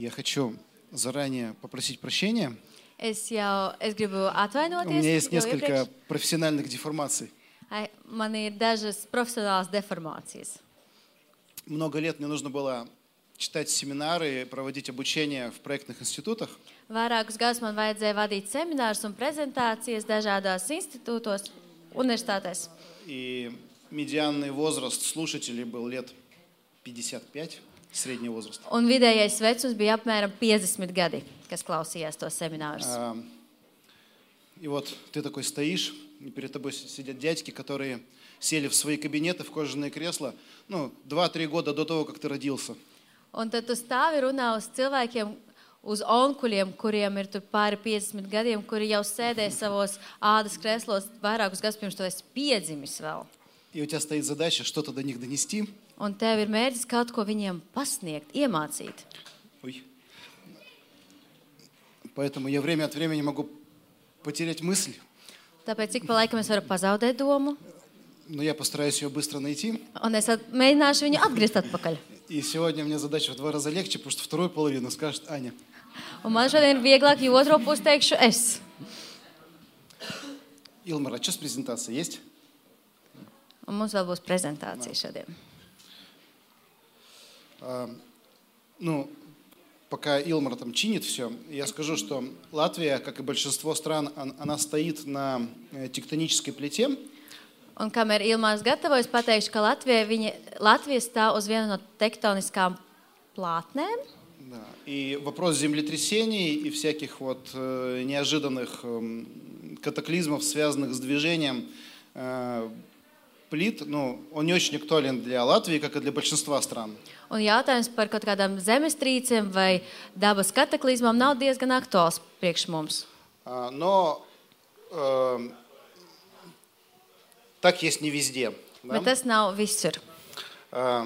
Я хочу заранее попросить прощения. Es jau es У меня есть несколько профессиональных деформаций. Man ir dažas profesionālas deformācijas. Много лет мне нужно было читать семинары, проводить обучение в проектных институтах. Vairākus gadus man vajadzēja vadīt seminārus un prezentācijas dažādās institūtos, universitātēs. И медианный возраст слушателей был лет 55, средний возраст. Un vidējais vecums bija apmēram 50 gadi, kas klausījās to seminārus. А, И вот ты такой стоишь, и перед тобой си- сидят дядьки, которые сели в свои кабинеты, в кожаные кресла, ну, 2-3 года до того, как ты родился. Un tad tu stāvi runā uz cilvēkiem, uz onkuļiem, kuriem ir pāri 50 gadiem, kuri jau sēdēja savos ādas krēslos vairākus gadus pirms tu esi piedzimis vēl. И у тебя стоит задача что-то до них донести. Un tev ir mērķis kaut ko viņiem pasniegt, iemācīt. Ой. Поэтому я время от времени могу потерять мысль, Tāpēc ik pa laikam es varu pazaudēt domu, но я постараюсь ее быстро найти. un es at, mēģināšu viņu atgriezt atpakaļ. И сегодня мне задача в два раза легче, потому что вторую половину скажет Аня. Un man šodien ir vieglāk, jo otro pusi teikšu es. Илмар, а что с презентацией есть? Un mums vēl būs prezentācija šodien. А, ну, пока Илмар там чинит все, я скажу, что Латвия, как и большинство стран, он- она стоит на э, тектонической плите, Un kamēr Ilmārs gatavojas, pateikšu, ka Latvija, viņa, Latvija stāv uz viena no tektoniskām plātnēm. Да. И вопрос землетрясений и всяких вот э, неожиданных эм, катаклизмов, связанных с движением э, плит, ну, он не очень актуален для Латвии, как и для большинства стран. Un jautājums par kaut kādām zemestrīcēm vai dabas kataklizmām nav diezgan aktuāls priekš mums. А, но э, так есть не везде. да. Bet tas nav visur. Э,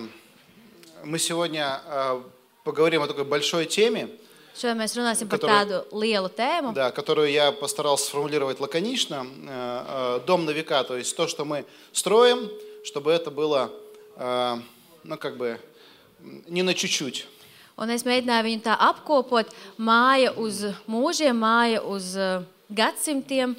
мы сегодня э, поговорим о такой большой теме, Šodien mēs runāsim par Которая- tādu lielu tēmu, да, которую я постарался сформулировать лаконично. Э, э, Дом на века, то есть то, что мы строим, чтобы это было, э, ну, как бы, м, не на чуть-чуть. un es mēģināju viņu tā apkopot. Māja uz mūžiem, māja uz uh, gadsimtiem.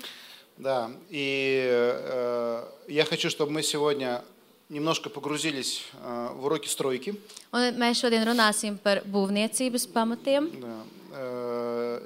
Да, и э, я хочу, чтобы мы сегодня немножко погрузились э, в уроки стройки. Un mēs šodien runāsim par būvniecības pamatiem, Да. Э,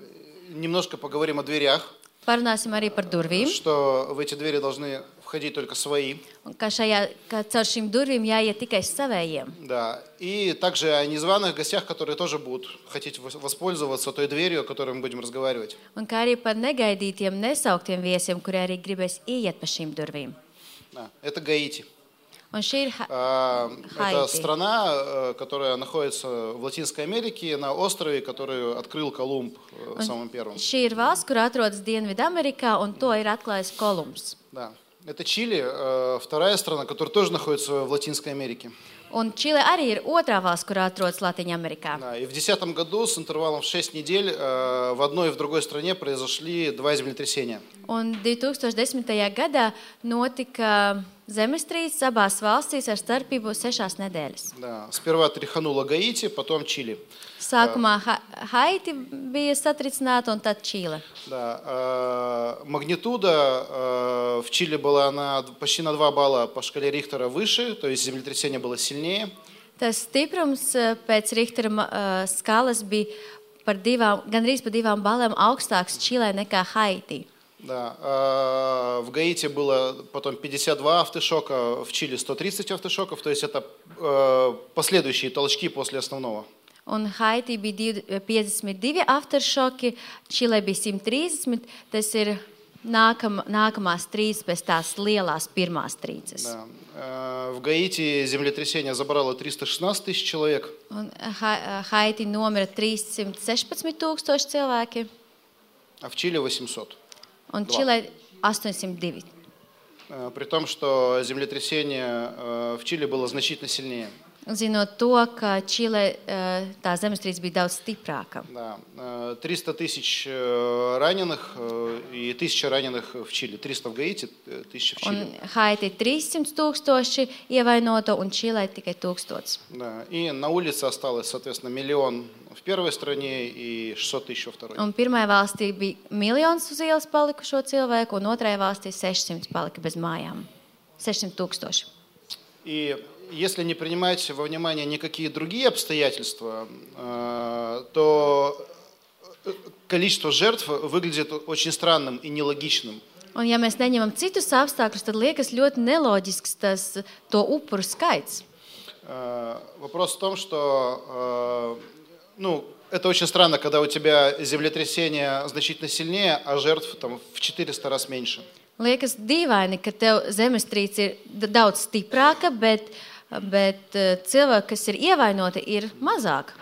Немножко поговорим о дверях, parunāsim arī par durvīm. что в эти двери должны входить только свои. un Ka, šajā, ka caur šīm durvīm jāiet tikai savējiem. Да. И также о незваных гостях, которые тоже будут хотеть вос- воспользоваться той дверью, о которой мы будем разговаривать. Un kā arī par negaidītiem, nesauktiem viesiem, kuri arī gribēs ieiet pa šīm durvīm. Да. Это Гаити. Un šī ir Ha- А, Это Хаити. страна, э, которая находится в Латинской Америке, на острове, который открыл Колумб э, самым первым. šī ir valsts, kur atrodas Dienvidamerikā, un to ir atklājis Kolumbs. Да. Это Чили, э, вторая страна, которая тоже находится в Латинской Америке. Un Čile arī ir otrā valsts, kur atrodas Latvijā-Amerikā. Да, и в 2010 году с интервалом в 6 недель э, в одной и в другой стране произошли два землетрясения. Un 2010. gadā notika zemestrīces abās valstīs ar starpību sešās nedēļas. Да. Сперва тряхануло Гаити, потом Чили. Sākumā Ha- Haiti bija satricināta, un tad Čīle. Да. э, Магнитуда э, в Чили была на, почти на 2 балла по шкале Рихтера выше, то есть землетрясение было сильнее. Tas stiprums eh, pēc Richtera uh, skalas bija par divām, gandrīz par divām balēm augstāks Čilē nekā Haiti. Да. э, В Гаити было потом 52 автошока, в Чили 130 автошоков, то есть это э, последующие толчки после основного. Un Haiti bija div- 52 afteršoki, Čilē bija 130. Tas ir nākam, nākamās trīs pēc tās lielās pirmās trīces. Да. Э, В Гаити землетрясение забрало 316 тысяч человек. Un Ha- Haiti nomira 316 tūkstoši cilvēki, а в Чили 800. Un Два. Čilē 802. Э, При том, что землетрясение э, в Чили было значительно сильнее. Un zinot to, ka Čilē eh, tā zemestrīce bija daudz stiprāka. Да, э, 300 тысяч э, раненых э, и 1000 раненых в Чили. 300 в Гаити, э, 1000 в Un Чили. Haiti 300 tūkstoši ievainoto un Čilē tikai 1000. Да. И на улице осталось, соответственно, миллион в первой стране и 600 тысяч во второй. Un pirmajā valstī bija miljons uz ielas palikušo cilvēku, un otrajā valstī 600 palika bez mājām. 600 tūkstoši. И если не принимать во внимание никакие другие обстоятельства, э, то э, количество жертв выглядит очень странным и нелогичным. Un, ja mēs neņemam citus apstākļus, tad liekas ļoti neloģisks tas to upuru skaits. Э, Вопрос в том, что ну, это очень странно, когда у тебя землетрясение значительно сильнее, а жертв там, в 400 раз меньше. Liekas dīvaini, ka tev zemestrīce ir daudz stiprāka, bet, bet eh, cilvēki, kas ir ievainoti, ir mazāk.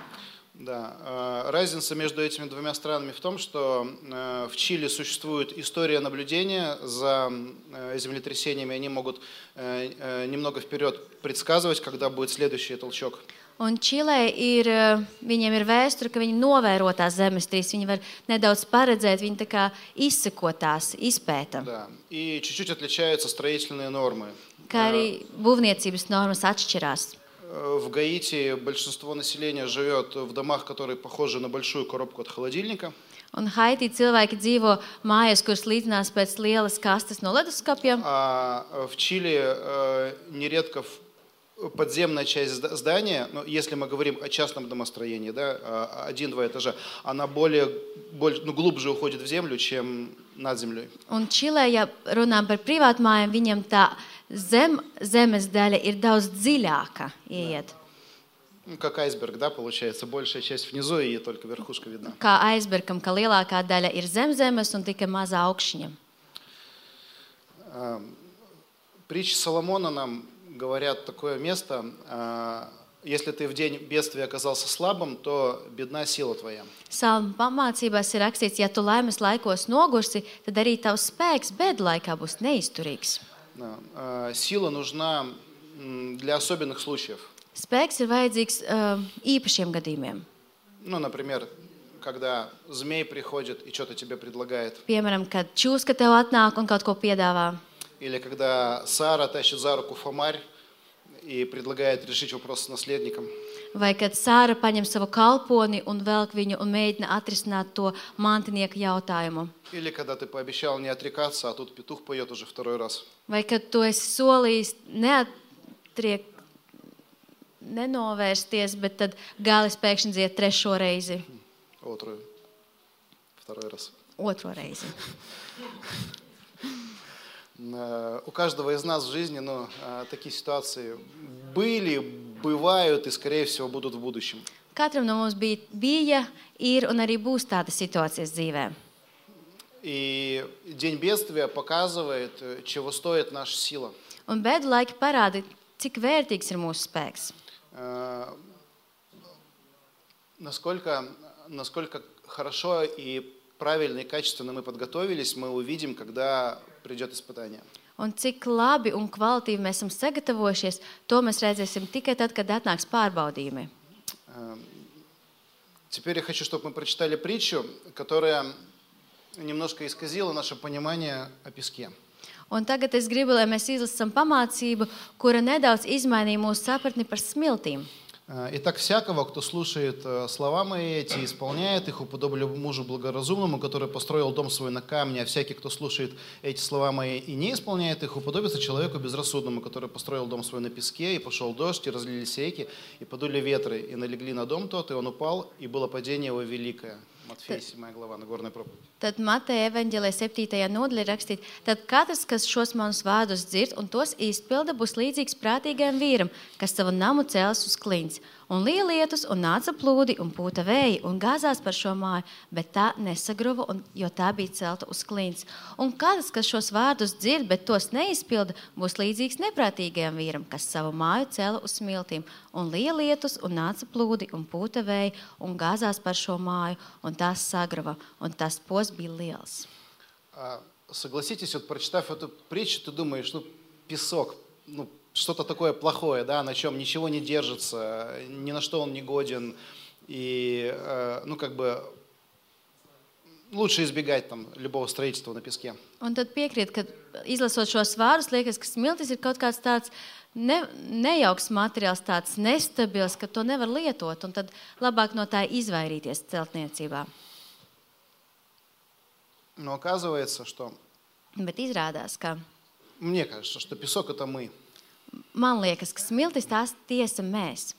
Да. э, Разница между этими двумя странами в том, что э, в Чили существует история наблюдения за э, землетрясениями. Они могут э, э, немного вперед предсказывать, когда будет следующий толчок. Un Čilē ir, eh, viņiem ir vēsture, ka viņi novēro tās zemestrīces, viņi var nedaudz paredzēt, viņi tā kā izseko tās, izpēta. Да. И чуть-чуть отличаются строительные нормы. Kā arī būvniecības normas atšķirās. Э, В Гаити большинство населения живет в домах, которые похожи на большую коробку от холодильника. Un Haitī cilvēki dzīvo mājās, kuras līdzinās pēc lielas kastes no leduskapja. А э, в Чили э, нередко в- подземная часть зда- здания, ну, если мы говорим о частном домостроении, да, а, один-два этажа, она более, боль- ну, глубже уходит в землю, чем над землей. Un Čilē, ja runājam par privātmājām, viņiem tā zem, zemes daļa ir daudz dziļāka ieiet. Ну, как айсберг, да, получается, большая часть внизу и только верхушка видна. Kā aizbergam, ka lielākā daļa ir zem zemes un tikai mazā augšņa. А, Притчи Соломона нам говорят такое место, а, если ты в день бедствия оказался слабым, то бедна сила твоя. Salmu pamācībās ir rakstīts, ja tu laimes laikos nogursi, tad arī tavs spēks bēdu laikā būs neizturīgs. Да, а, Сила нужна м, для особенных случаев. Spēks ir vajadzīgs uh, īpašiem gadījumiem. Ну, например, когда змей приходит и что-то тебе предлагает. Piemēram, kad čūska tev atnāk un kaut ko piedāvā. Или когда Сара тащит за руку фомарь и предлагает решить вопрос с наследником. Vai kad sāra paņem savu kalponi un velk viņu un mēģina atrisināt to mantinieka jautājumu. Или когда ты пообещал не отрекаться, а тут петух поет уже второй раз. Vai kad tu esi solījis neatriek, nenovērsties, bet tad gālis pēkšņi dzied trešo reizi, Отрую. Второй раз. otro reizi. Э, У каждого из нас в жизни ну, э, такие ситуации были, бывают и, скорее всего, будут в будущем. Katram no mums bija, bija, ir un arī būs tādas situācijas dzīvē. И День бедствия показывает, э, чего стоит наша сила. Un bēdu laiki parāda, cik vērtīgs ir mūsu spēks. Насколько, насколько хорошо и правильно и качественно мы подготовились, мы увидим, когда придет испытание. Un cik labi un kvalitīvi mēs esam sagatavojušies, to mēs redzēsim tikai tad, kad atnāks pārbaudījumi. Э, Теперь я хочу, чтобы мы прочитали притчу, которая немножко исказила наше понимание о песке. Un tagad es gribu, lai mēs izlasām pamācību, kura nedaudz izmainīja mūsu sapratni par smiltīm. Э, Итак, всякого, кто слушает э, слова мои эти, и исполняет их, уподоблю мужу благоразумному, который построил дом свой на камне, а всякий, кто слушает эти слова мои и не исполняет их, уподобится человеку безрассудному, который построил дом свой на песке, и пошел дождь, и разлились реки, и подули ветры, и налегли на дом тот, и он упал, и было падение его великое. Матфея, 7 глава, Нагорная проповедь. Tad Mateja evanģēlē 7. nodaļā ir rakstīts, tad katrs, kas šos manus vārdus dzird un tos izpilda, būs līdzīgs prātīgam vīram, kas savu namu cēlis uz klints. Un liela lietus, un nāca plūdi, un pūta vēja, un gāzās par šo māju, bet tā nesagruva, un, jo tā bija celta uz klints. Un katrs, kas šos vārdus dzird, bet tos neizpilda, būs līdzīgs neprātīgajam vīram, kas savu māju cēla uz smiltīm. Un liela lietus, un nāca plūdi, un pūta vēja, un gāzās par šo māju, un tās sagruva, un tas pos bija liels. А, Согласитесь, вот прочитав эту притчу, ты думаешь, ну, песок, ну, что-то такое плохое, да, на чем ничего не держится, ни на что он не годен, и, э, ну, как бы, лучше избегать там любого строительства на песке. Un tad piekrīt, ka izlasot šos vārdus, liekas, ka smiltis ir kaut kāds tāds ne, nejauks materiāls, tāds nestabils, ka to nevar lietot. Un tad labāk no tā izvairīties celtniecībā. Но оказывается, что, Bet izrādās, ka мне кажется, что песок это мы, man liekas, ka smiltis tās tiesa mēs.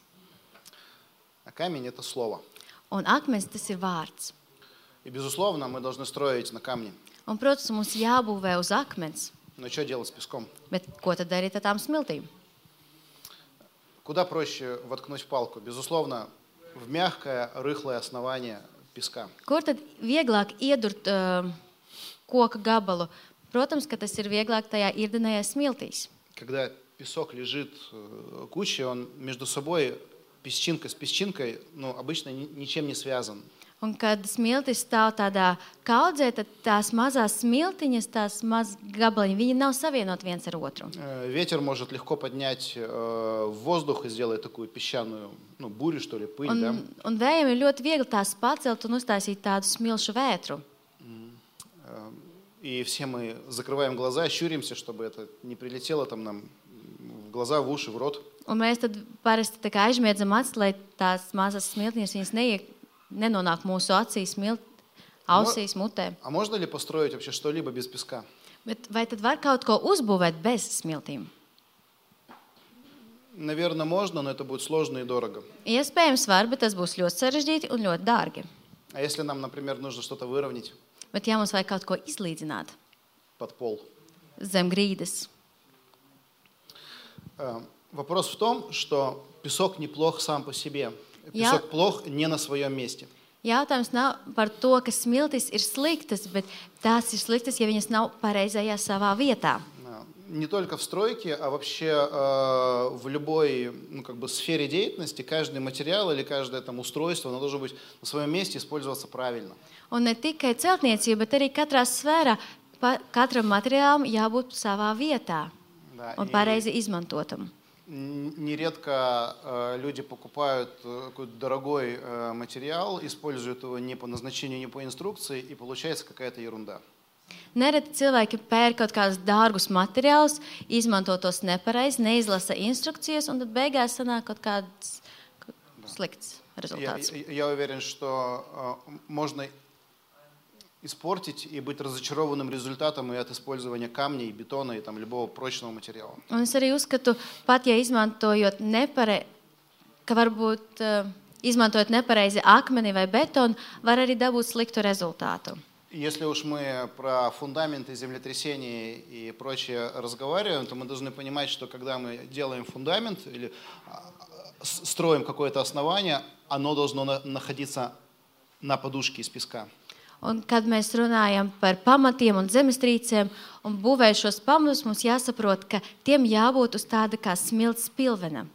а камень это слово. Un akmens tas ir vārds. И, безусловно, мы должны строить на камне. Un, protams, mums jābūvē uz akmens. Но что делать с песком? Bet ko tad darīt ar tām smiltīm? Куда проще воткнуть палку? Безусловно, в мягкое, рыхлое основание песка. Kur tad vieglāk iedurt uh, koka gabalu? Protams, ka tas ir vieglāk tajā īrdenajā smiltīs. Когда песок лежит э, кучей, он между собой, песчинка с песчинкой, ну, обычно ни- ничем не связан. Un kad smiltis stāv tādā kaudzē, tad tās mazās smiltiņas, tās mazas gabaliņas, viņi nav savienot viens ar otru. Э, Ветер может легко поднять э, в воздух и сделать такую песчаную, ну, бурю, что ли, пыль, да? Un, vējiem ir ļoti viegli tās pacelt un uztaisīt tādu smilšu vētru. И все мы закрываем глаза, щуримся, чтобы это не прилетело там нам глаза, в уши, в рот. Un mēs tad parasti tā kā aizmiedzam acis, lai tās mazas smiltiņas viņas neiek, nenonāk mūsu acīs, smilt, ausīs, mutē. А можно ли построить вообще что-либо без песка? Bet vai tad var kaut ko uzbūvēt bez smiltīm? Наверное, можно, но это будет сложно и дорого. Iespējams, var, bet tas būs ļoti sarežģīti un ļoti dārgi. А если нам, например, нужно что-то выровнять Bet, ja mums vajag kaut ko izlīdzināt под пол? zem grīdas, Э, Вопрос в том, что песок неплох сам по себе. Я- Песок плох не на своем месте. jautājums nav par to, ka smiltis ir sliktas, bet tās ir sliktas, ja viņas nav pareizajā savā vietā. Да. Не только в стройке, а вообще э, в любой ну, как бы сфере деятельности каждый материал или каждое там устройство оно должно быть на своем месте использоваться правильно. Un ne tikai celtniecība, bet arī katrā sfērā pa, katram materiālam jābūt savā vietā Да, un и pareizi izmantotam. н- Нередко э, люди покупают э, какой-то дорогой э, материал, используют его не по назначению, не по инструкции, и получается какая-то ерунда. Nereti cilvēki pērk kaut kādus dārgus materiālus, izmanto tos nepareizi, neizlasa instrukcijas, un tad beigās sanāk kaut kāds slikts Я, rezultāts. я- я уверен, что э, можно испортить и быть разочарованным результатом и от использования камней, бетона и там, любого прочного материала. Un es arī uzskatu, pat ja izmantojot nepareizi, ka varbūt uh, izmantojot nepareizi akmeni vai betonu, var arī dabūt sliktu rezultātu. Если уж мы про фундаменты землетрясений и прочее разговариваем, то мы должны понимать, что когда мы делаем фундамент или а, строим какое-то основание, оно должно на- находиться на подушке из песка. Un, kad mēs runājam par pamatiem un zemestrīcēm un būvējam šos pamatus, mums jāsaprot, ka tiem jābūt uz tāda kā smilts pilvena.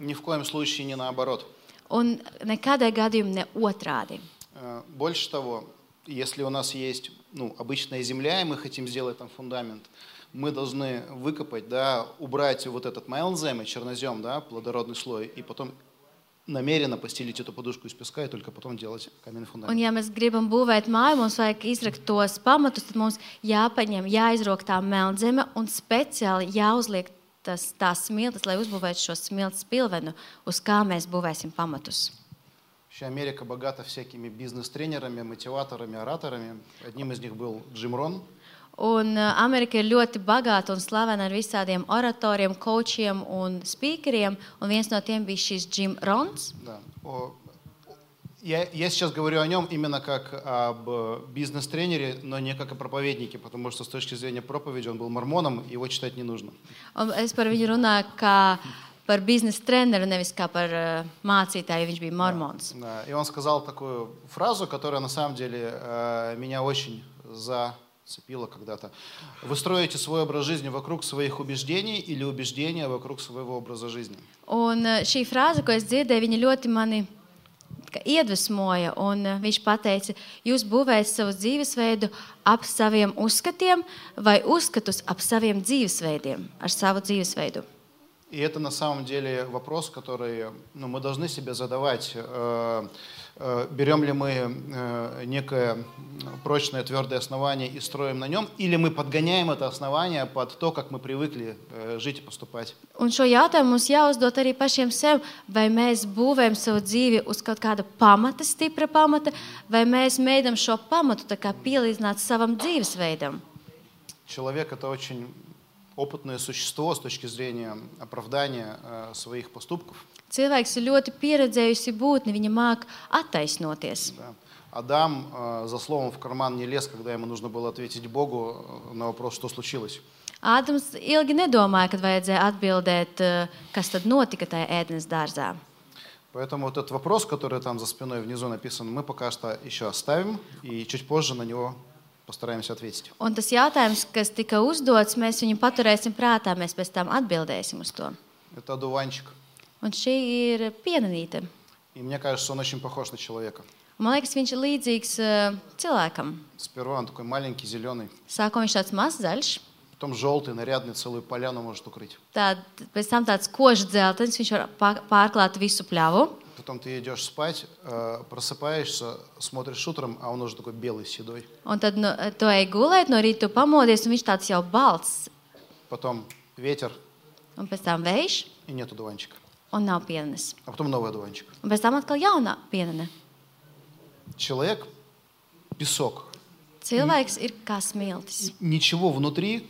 Ни в коем случае не наоборот. Un nekādai gadījumā ne otrādi. Э, Больше того, если у нас есть ну, обычная земля, и мы хотим сделать там фундамент, мы должны выкопать, да, убрать вот этот майлзем и чернозем, да, плодородный слой, и потом намеренно постелить эту подушку из песка и только потом делать каменный Un, фундамент. ja mēs gribam būvēt māju, mums vajag izrakt tos pamatus, tad mums jāpaņem, jāizrok tā melnzeme un speciāli jāuzliek tas, tās smiltis, lai uzbūvētu šo smilts pilvenu, uz kā mēs būvēsim pamatus. Вообще Америка богата всякими бизнес-тренерами, мотиваторами, ораторами. Одним из них был Джим Рон. Un uh, Amerika ir ļoti bagāta un slavena ar visādiem oratoriem, kočiem un speakeriem. Un viens no tiem bija šis Jim Rons. Да. О- Я, я сейчас говорю о нем именно как об э, бизнес-тренере, но не как о проповеднике, потому что с точки зрения проповеди он был мормоном, его читать не нужно. Un es par viņu runāju kā par biznesa treneru, nevis kā par uh, mācītāju. Viņš bija mormons. Да, И он сказал такую фразу, которая на самом деле э, меня очень зацепила когда-то. Вы строите свой образ жизни вокруг своих убеждений или убеждения вокруг своего образа жизни. Un uh, šī frāze, ko es dzirdēju, viņa ļoti mani tā kā iedvesmoja. Un, uh, viņš teica, jūs būvējat savu dzīvesveidu ap saviem uzskatiem vai uzskatus ap saviem dzīvesveidiem, ar savu dzīvesveidu. И это на самом деле вопрос, который ну, мы должны себе задавать. Э, э, берем ли мы э, некое прочное твердое основание и строим на нем, или мы подгоняем это основание под то, как мы привыкли э, жить и поступать. Un šo jautājumu mums jāuzdod arī pašiem sev, vai mēs būvējam savu dzīvi uz kaut kāda pamata, stipra pamata, vai mēs mēģinām šo pamatu tā kā pielīdzināt savam dzīvesveidam. Человек это очень опытное существо с точки зрения оправдания э, своих поступков. Cilvēks ir ļoti pieredzējusi būtne, viņa māk attaisnoties. Да. Адам э, за словом в карман не лез, когда ему нужно было ответить Богу э, на вопрос, что случилось. Ādams ilgi nedomāja, kad vajadzēja atbildēt, eh, kas tad notika tajā ēdienas dārzā. Поэтому вот этот вопрос, который там за спиной внизу написан, мы пока что еще оставим и чуть позже на него постараемся ответить. Un tas jautājums, kas tika uzdots, mēs viņu paturēsim prātā, mēs pēc tam atbildēsim uz to. Это одуванчик. Un šī ir pienenīte. И мне кажется, он очень похож на человека. Un Man liekas, viņš ir līdzīgs eh, cilvēkam. Sперва он такой маленький, зеленый, Sākumā viņš tāds mazs, zaļš, потом желтый, нарядный, целую поляну может укрыть. tad pēc tam tāds kožs dzeltens, viņš var pā- pārklāt visu pļavu. Потом ты идешь спать, э, просыпаешься, смотришь утром, а он уже такой белый, седой. Un tad nu, tu ej gulēt, no rīta tu pamodies, un viņš tāds jau balts. Потом ветер, Un pēc tam vējš, и нет одуванчика. un nav pienenes. А потом новый одуванчик. Un pēc tam atkal jauna pienene. Человек – песок. Cilvēks ir kā smiltis. Ничего внутри,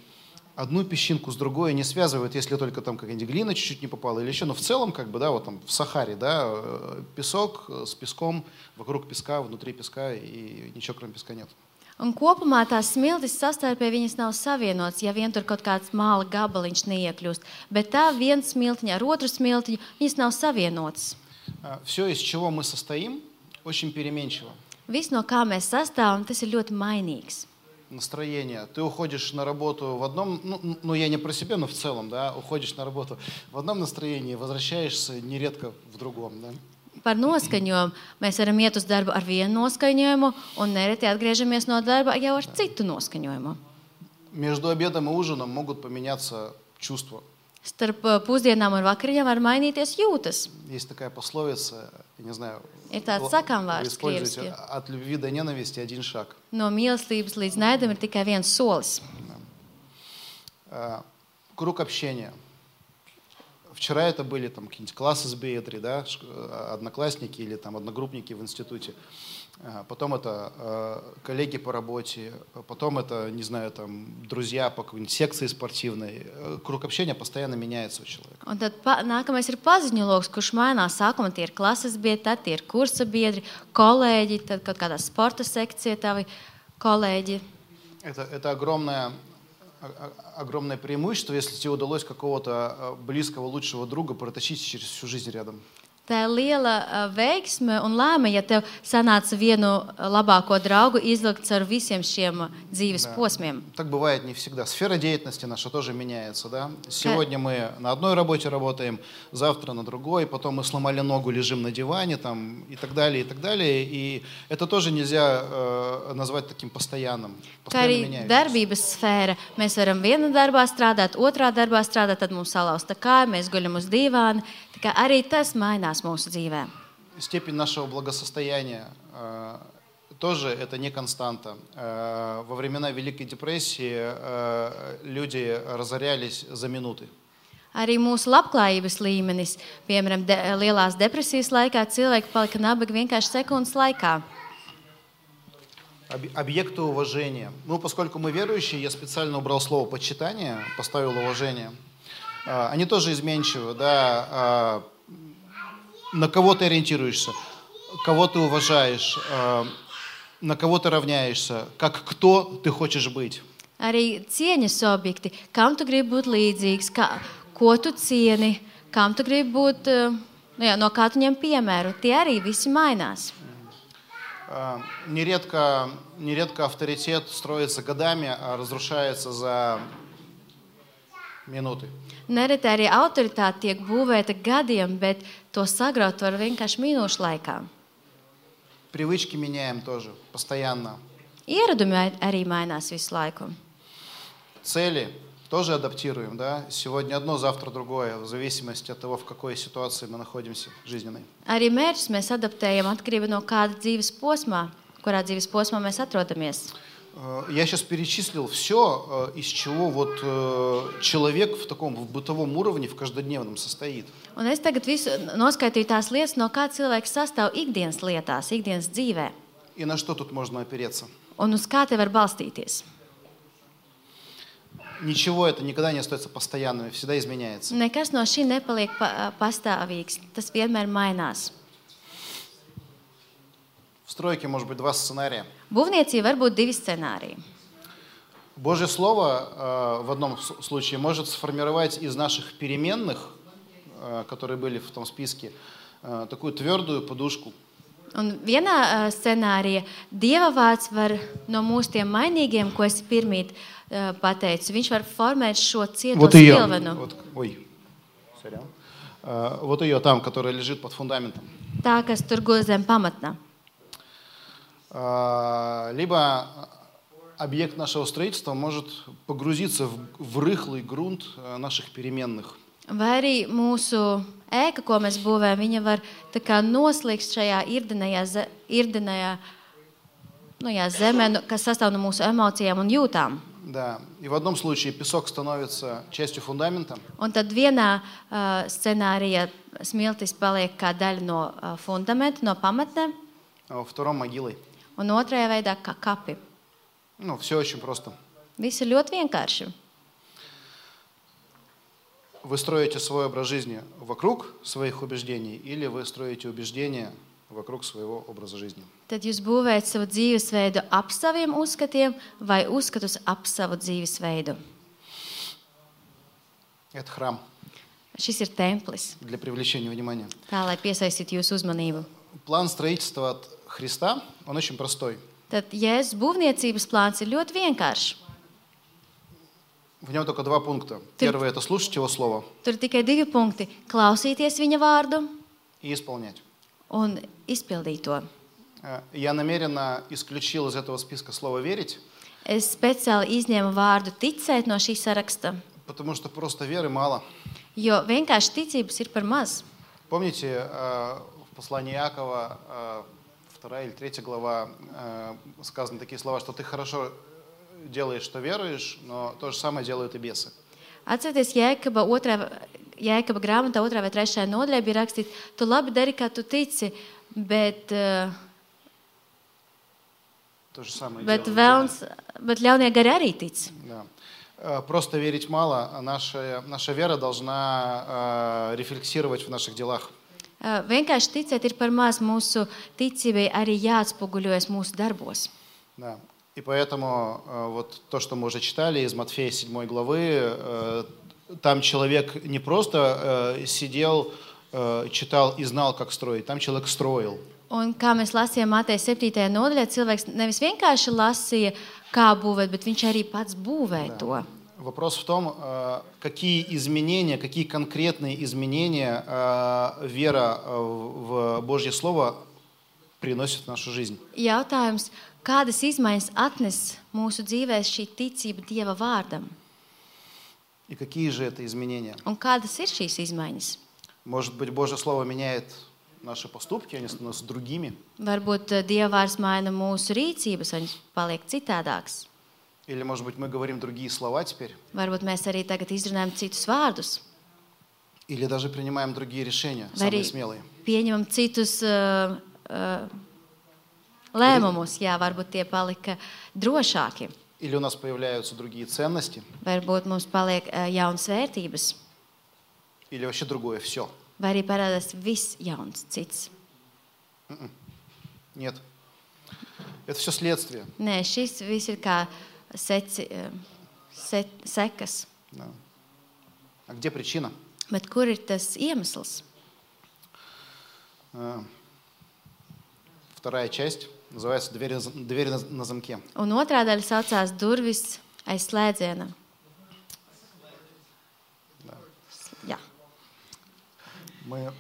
одну песчинку с другой не связывает, если только там какая-нибудь глина чуть-чуть не попала или еще. Но в целом, как бы, да, вот там в Сахаре, да, э, песок э, с песком, вокруг песка, внутри песка, и ничего кроме песка нет. Un kopumā tās smiltis sastāvdaļā viņas nav savienotas, ja vien tur kaut kāds māla gabaliņš neiekļūst. Bet tā viena smiltiņa ar otru smiltiņu, viņas nav savienotas. Все, из чего мы состоим, очень переменчиво. Viss, no kā mēs sastāvam, tas ir ļoti mainīgs. Настроение. Ты уходишь на работу в одном, ну, ну я не про себя, но в целом, да, уходишь на работу в одном настроении, возвращаешься нередко в другом, да. Par noskaņojumu mēs varam iet uz darbu ar vienu noskaņojumu, un nereti atgriežamies no darba jau ar citu noskaņojumu. Между обедом и ужином могут поменяться чувства. Starp uh, pusdienām un vakariņām var mainīties jūtas. Есть такая пословица, я не знаю, Ir tāds sakāmvārds krieviski. от любви до ненависти один шаг. No mīlestības līdz naidam ir tikai viens solis. Круг общения. Вчера это были там какие-нибудь классы с Беедри, да, э, одноклассники или там одногруппники в институте. А, Потом это э, коллеги по работе, потом это, не знаю, там, друзья по какой-нибудь секции спортивной. Э, Круг общения постоянно меняется у человека. Un tad pa, nākamais ir paziņu lokus, kurš mainās. Sākumā tie ir klases biedri, tad tie ir kursa biedri, kolēģi, tad kaut kādā sporta sekcijā tavi kolēģi. Это, это огромное, огромное преимущество, если тебе удалось какого-то э, близкого, лучшего друга протащить через всю жизнь рядом. Tā ir liela ā, veiksme un lēma, ja tev sanāca vienu ā, labāko draugu izvilkt ar visiem šiem ā, dzīves Да. posmiem. Так бывает не всегда. Сфера деятельности наша тоже меняется. Да? Сегодня мы на одной работе работаем, завтра на другой, потом мы сломали ногу, лежим на диване там, и так далее, и так далее. И это тоже нельзя э, назвать таким постоянным. Kā Постоянно arī меняющимся. darbības sfēra. Mēs varam vienā darbā strādāt, otrā darbā strādāt, tad mums salausta kāja, mēs guļam uz dīvāna. Tā kā Arī tas mainās mūsu dzīvē. Степень нашего благосостояния э, тоже это не константа. Э, Во времена Великой депрессии э, люди разорялись за минуты. Arī mūsu labklājības līmenis, piemēram, de, lielās depresijas laikā, cilvēki palika nabagi vienkārši sekundes laikā. Об- Объекты уважения. Ну, поскольку мы верующие, я специально убрал слово почитание, поставил уважение. А, Они тоже изменчивы, да. а, На кого ты ориентируешься, кого ты уважаешь, а, на кого ты равняешься, как кто ты хочешь быть. Arī cieņas objekti, kam tu gribi būt līdzīgs, kā, ko tu cieni, kam tu gribi būt, eh, nu jā, no kā tu ņem piemēru. Tie arī visi mainās. Нередко, нередко авторитет строится годами, а разрушается за минуты. Nereti arī autoritāte tiek būvēta gadiem, bet to sagraut var vienkārši minūšu laikā. Привычки меняем тоже постоянно. Ieradumi ai- arī mainās visu laiku. Цели тоже адаптируем, да? Сегодня одно, завтра другое, в зависимости от того, в какой ситуации мы находимся жизненной. Arī mērķus mēs adaptējam atkarībā no kāda dzīves posmā, kurā dzīves posmā mēs atrodamies. Э, Я сейчас перечислил все, из чего вот э, человек в таком в бытовом уровне, в каждодневном состоит. Un es tagad visu noskaitīju tās lietas, no kā cilvēks sastāv ikdienas lietās, ikdienas dzīvē. И на что тут можно опереться? Un uz kā te var balstīties? Ничего это никогда не остается постоянным, всегда изменяется. Nekas no šī nepaliek pa, pastāvīgs. Tas vienmēr mainās. В стройке может быть два сценария. Būvniecība var būt divi scenāriji. Божье Слово э, в одном с- случае может сформировать из наших переменных, э, которые были в том списке, э, такую твердую подушку. Un vienā uh, scenārijā dieva vārds var no mūsu tiem mainīgiem, ko es pirmīt uh, pateicu, viņš var formēt šo cieto Вот ее. spilvenu. Вот, ой, сорян. Э, вот ее там, которая лежит под фундаментом. Tā, kas tur guļ zem pamatnā. А, Либо объект нашего строительства может погрузиться в, в рыхлый грунт э, наших переменных. Vai arī mūsu ēka, ko mēs būvējam, viņa var tā kā noslīgt šajā irdenajā, ze- irdenajā nu, jā, zemē, nu, kas sastāv no mūsu emocijām un jūtām. Да. И в одном случае песок становится частью фундамента, Un tad vienā uh, scenārijā smiltis paliek kā daļa no uh, fundamenta, no pamatnēm, а во втором могилой. un otrajā veidā kā kapi. Ну, все очень просто. Viss ir ļoti vienkārši. Вы строите свой образ жизни вокруг своих убеждений или вы строите убеждения вокруг своего образа жизни. Tad jūs būvējat savu dzīvesveidu ap saviem uzskatiem vai uzskatus ap savu dzīvesveidu. Это храм Šis ir templis, для привлечения внимания. tā lai piesaistītu jūsu uzmanību. План строительства от Христа, он очень простой. Tad Jēzus būvniecības plāns ir ļoti vienkāršs. В нем только два пункта. Tur, Первое – это слушать Его Слово. Tur tikai divi punkti. Klausīties Viņa vārdu. И исполнять. Un izpildīt to. Э, я намеренно исключил из этого списка слово «верить». Es speciāli izņēmu vārdu ticēt no šī saraksta. Потому что просто веры мало. Jo vienkārši ticības ir par maz. Помните, э, в послании Якова э, 2 или 3 глава э, сказаны такие слова, что ты хорошо делаешь, что веруешь, но то же самое делают и бесы. Atcerieties, Jēkaba, otrā, Jēkaba grāmatā, otrā vai trešajā nodaļā bija rakstīts, tu labi dari, kā tu tici, bet, eh, bet, vēlns, bet ļaunie gari arī tic. Jā. Э, просто верить мало, наша, наша вера должна э, рефлексировать в наших делах. Eh, Vienkārši ticēt ir par maz. Mūsu ticībai arī jāatspoguļojas mūsu darbos. Да. И поэтому э, вот то, что мы уже читали из Матфея 7 главы, э, там человек не просто э, сидел, э, читал и знал, как строить, там человек строил. Un kā mēs lasījām Mateja 7. nodaļā, cilvēks nevis vienkārši lasīja, kā būvēt, bet viņš arī pats būvēja to. Вопрос в том, э, какие изменения, какие конкретные изменения э, вера э, в Божье Слово приносит в нашу жизнь. Jautājums, kādas izmaiņas atnes mūsu dzīvēm šī ticība Dieva vārdam? И какие же это изменения? Un kādas ir šīs izmaiņas? Может быть, Божье Слово меняет наши поступки, они становятся другими. Varbūt eh, Dieva vārds maina mūsu rīcības, un viņš paliek citādāks. Или, может быть, мы говорим другие слова теперь. Varbūt mēs arī tagad izrunājam citus vārdus, Или даже принимаем другие решения, vai arī самые смелые. pieņemam citus uh, uh, lēmumus. Jā, varbūt tie palika drošāki. Или у нас появляются другие ценности, Varbūt mums paliek uh, jaunas vērtības, или вообще другое все. vai arī parādās viss jauns, cits. Нет. Это все следствие. Nē, šis viss ir kā seci, uh, se, sekas. Да. А где причина? Bet kur ir tas iemesls? А, Вторая часть называется «Двери, на- двери на, на замке». Un otrā daļa saucās durvis aiz slēdziena. Jā. Мы,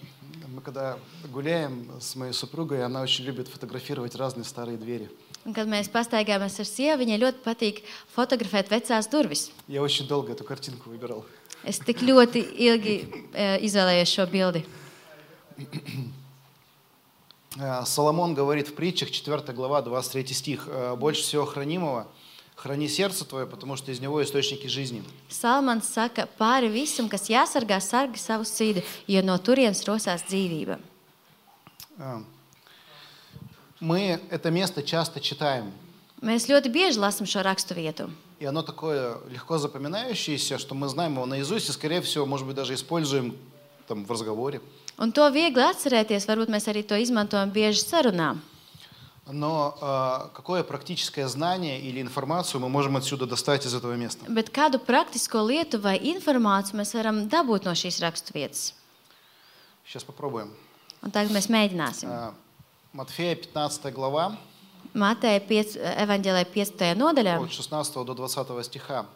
Мы когда гуляем с моей супругой, она очень любит фотографировать разные старые двери. Un, kad mēs pastaigājamies ar sievu, viņai ļoti patīk fotografēt vecās durvis. Я очень долго эту картинку выбирал. Es tik ļoti ilgi e, izvēlējos šo bildi. Э, Соломон говорит в притчах, 4 глава, 23 стих, «Э, «Больше всего хранимого храни сердце твое, потому что из него источники жизни». Salmans saka, pāri visam, kas jāsargā, sargi savu sirdi, jo no turienes rosās dzīvība. Э, Мы это место часто читаем, Mēs ļoti bieži lasām šo rakstu vietu. и оно такое легко запоминающееся, что мы знаем его наизусть и, скорее всего, может быть, даже используем там, в разговоре. Un to viegli atcerēties, varbūt mēs arī to izmantojam bieži sarunā. Но э, какое практическое знание или информацию мы можем отсюда достать из этого места? Bet kādu praktisko lietu vai informāciju mēs varam dabūt no šīs raksturvietas? Сейчас попробуем. Un tagad mēs mēģināsim. Э, Матфея 15 глава, Mateja 5, evanģēlē 5. nodaļā, от 16 до 20 стиха.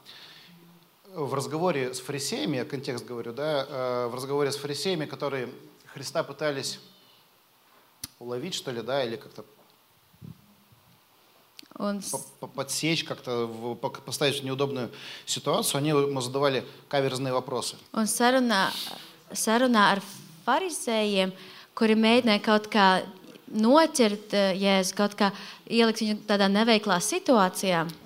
В разговоре с фарисеями, я контекст говорю, да, э, в разговоре с фарисеями, которые Христа пытались уловить, что ли, да, или как-то по- подсечь, как-то поставить в неудобную ситуацию, они ему задавали каверзные вопросы. Un sarunā, sarunā ar farizējiem, kuri mēģināja kaut kā noķert eh, Jēzu, kaut kā ielikt viņu tādā neveiklā situācijā. Э,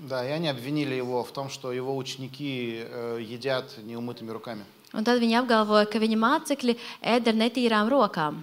Да, и они обвинили его в том, что его ученики э, едят неумытыми руками. Un tad viņi apgalvoja, ka viņa mācekļi ēd ar netīrām rokām.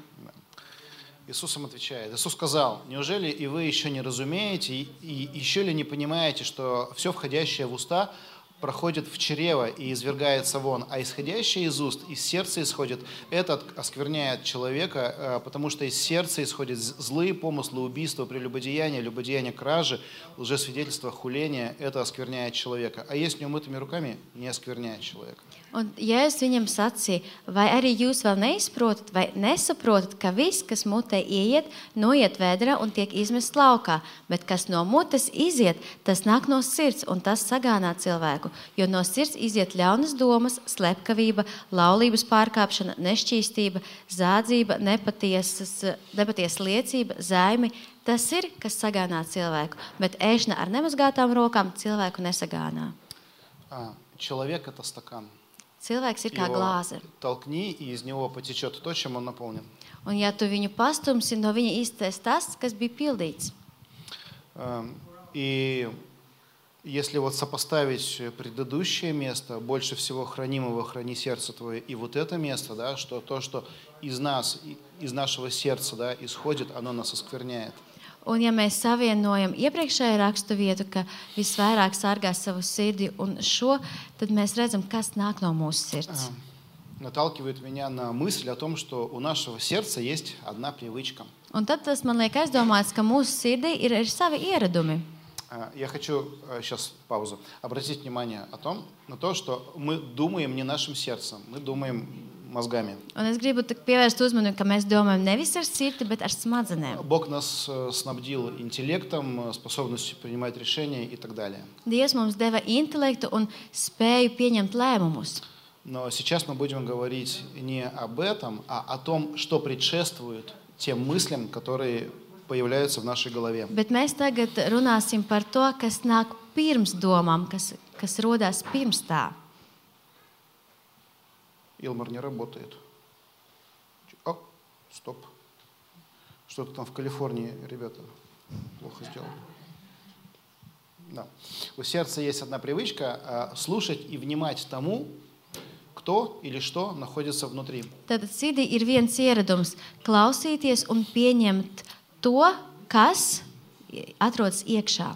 Иисус им отвечает. Иисус сказал, неужели и вы еще не разумеете, и, и еще ли не понимаете, что все входящее в уста проходит в чрево и извергается вон, а исходящее из уст, из сердца исходит, это оскверняет человека, э, потому что из сердца исходят злые помыслы, убийства, прелюбодеяния, любодеяния, кражи, лжесвидетельства, хуления, это оскверняет человека. А есть неумытыми руками, не оскверняет человека. Un Jēzus viņam sacīja, vai arī jūs vēl neizprotat vai nesaprotat, ka viss, kas mutē ieiet, noiet vēdā un tiek izmests laukā, bet kas no mutes iziet, tas nāk no sirds un tas sagānā cilvēku. Jo no sirds iziet ļaunas domas, slepkavība, laulības pārkāpšana, nešķīstība, zādzība, nepatiesas, nepatiesa liecība, zaimi. Tas ir, kas sagānā cilvēku, bet ēšana ar nemazgātām rokām cilvēku nesagānā. А, человек – это стакан. Cilvēks ir kā glāze. толкни, и из него потечет то, чем он наполнен. Un, ja tu viņu pastumsi, no viņa iztēs tas, kas bija pildīts. Эм, И если вот сопоставить предыдущее место, больше всего хранимого храни сердце твое, и вот это место, да, что то, что из нас, из нашего сердца да, исходит, оно нас оскверняет. Un, ja mēs savienojam iepriekšējo rakstu vietu, ka visvairāk sargā savu sirdi un šo, tad mēs redzam, kas nāk no mūsu sirds. Эм, Наталкивает меня на мысль о том, что у нашего сердца есть одна привычка. Un tad tas man liek aizdomāts, ka mūsu sirdī ir arī savi ieradumi. Э, Я хочу сейчас паузу. Обратить внимание о том, на то, что мы думаем не нашим сердцем, мы думаем мозгами. Un es gribu tik pievērst uzmanību, ka mēs domājam nevis ar sirdi, bet ar smadzenēm. Бог нас э, снабдил интеллектом, э, способностью принимать решения и так далее. Dievs mums deva intelektu un spēju pieņemt lēmumus. Но сейчас мы будем говорить не об этом, а о том, что предшествует тем мыслям, которые появляются в нашей голове. Bet mēs tagad runāsim par to, kas nāk pirms domām, kas, kas rodas pirms tā. Илмар не работает. О, стоп. Что-то там в Калифорнии ребята плохо сделали. Да. У сердца есть одна привычка э, слушать и внимать тому, кто или что находится внутри. Tad sirdī ir viens ieradums - klausīties un pieņemt to, kas atrodas iekšā.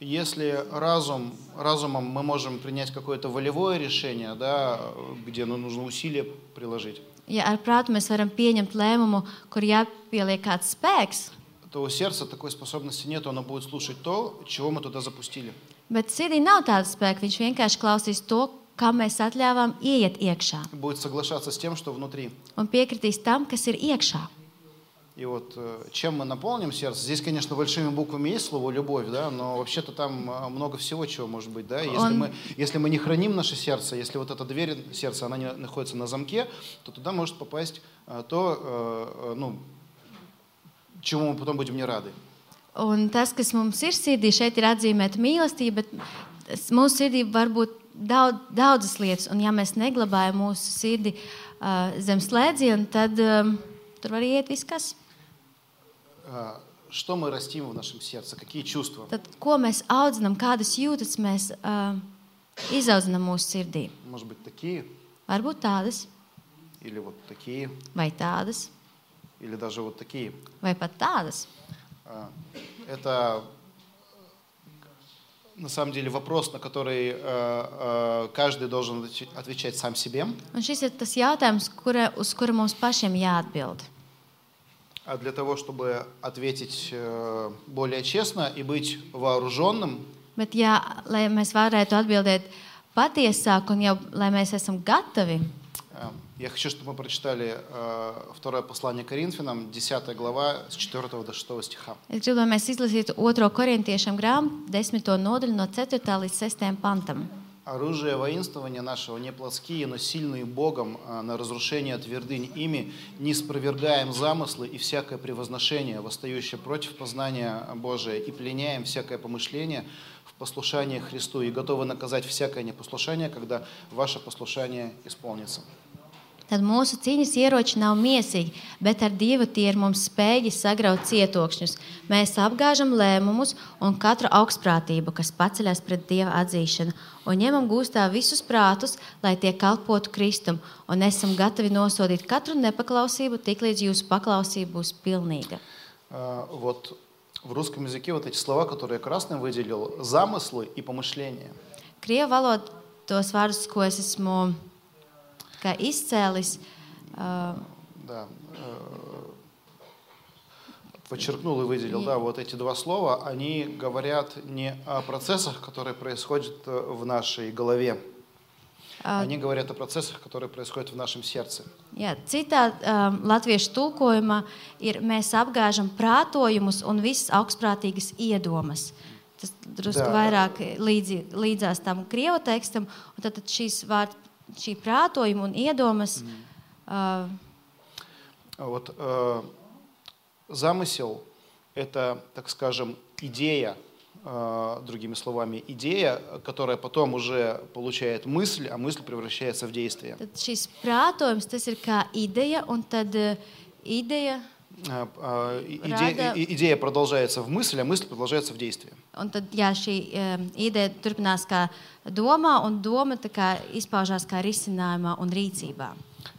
Если разум, разумом мы можем принять какое-то волевое решение, да, где ну, нужно усилия приложить, Ja ar prātu mēs varam pieņemt lēmumu, kur jāpieliek kāds spēks, то у сердца такой способности нет, оно будет слушать то, чего мы туда запустили. bet sirdī nav tāda spēka. Viņš vienkārši klausīs to, kā mēs atļāvām ieiet iekšā Будет соглашаться с тем, что внутри. un piekritīs tam, kas ir iekšā. И вот э, чем мы наполним сердце? Здесь, конечно, большими буквами есть слово «любовь», да, но вообще-то там э, много всего, чего может быть, да. Если, Он- мы, если мы не храним наше сердце, если вот эта дверь сердца, она не находится на замке, то туда может попасть э, то, ну, чему мы потом будем не radi. Un tas, kas mums ir sirdī, šeit ir atzīmēta mīlestība, bet mūsu sirdī var būt daudz, daudzas lietas. Un, ja mēs neglabājam mūsu sirdi uh, zem slēdziena, tad um, tur var iet viss, kas. Что мы растим в нашем сердце? Какие чувства? Tad, ko mēs audzinām, kādas jūtas mēs uh, izaudzinām mūsu sirdī? Может быть, такие Varbūt tādas, или вот такие, vai tādas, или даже вот такие. vai pat tādas. А, Это на самом деле вопрос, на который э, э, каждый должен отвечать- отвечать сам себе. Un šis ir tas jautājums, kura, uz kuru mums pašiem jāatbild. А для того, чтобы ответить э, более честно и быть вооруженным, Bet, ja, lai mēs varētu atbildēt patiesāk, un jau lai mēs esam gatavi, э, я хочу, чтобы мы прочитали э, второе послание Коринфянам, 10 глава, с 4 до 6 стиха. es gribu, lai mēs izlasītu otro korintiešiem grāmatu, desmito nodaļu no 4. līdz 6. pantam. Оружие воинствования нашего не плоские, но сильные Богом а, на разрушение твердынь ими, не спровергаем замыслы и всякое превозношение, восстающее против познания Божия, и пленяем всякое помышление в послушании Христу, и готовы наказать всякое непослушание, когда ваше послушание исполнится. Tad mūsu cīņas ieroči nav miesīgi, bet ar Dievu tie ir mums spējīgi sagraut cietokšņus. Mēs apgāžam lēmumus un katru augstprātību, kas paceļas pret Dieva atzīšanu, un ņemam gūstā visus prātus, lai tie kalpotu Kristum, un esam gatavi nosodīt katru nepaklausību, tiklīdz jūsu paklausība būs pilnīga. А, Вот в русском языке вот эти слова, которые я красным выделил, замыслы и помышления. Krievu valodā tos vārdus, ko es esmu kā izcēlis, uh, Да. э, Подчеркнул и выделил, да, вот эти два слова, они говорят не о процессах, которые происходят э, в нашей голове, они говорят о процессах, которые происходят в нашем сердце. Jā, citā um, latviešu tulkojumā ir mēs apgāžam prātojumus un visas augstprātīgas iedomas. Tas drusku Jā. vairāk līdzi, līdzās tam krievu tekstam. un Tad, tad šīs vārds, šī prātojuma un iedomas. Uh, Вот э, замысел – это, так скажем, идея, э, другими словами, идея, которая потом уже получает мысль, а мысль превращается в действие. tad šis prātojums tas ir kā ideja, un tad uh, ideja, А, а, и- иде- Рада- и- идея продолжается в мысль, а мысль продолжается в действие. un tad jā, šī ideja turpinās kā domā, un doma tā kā izpaužās kā risinājumā un rīcībā.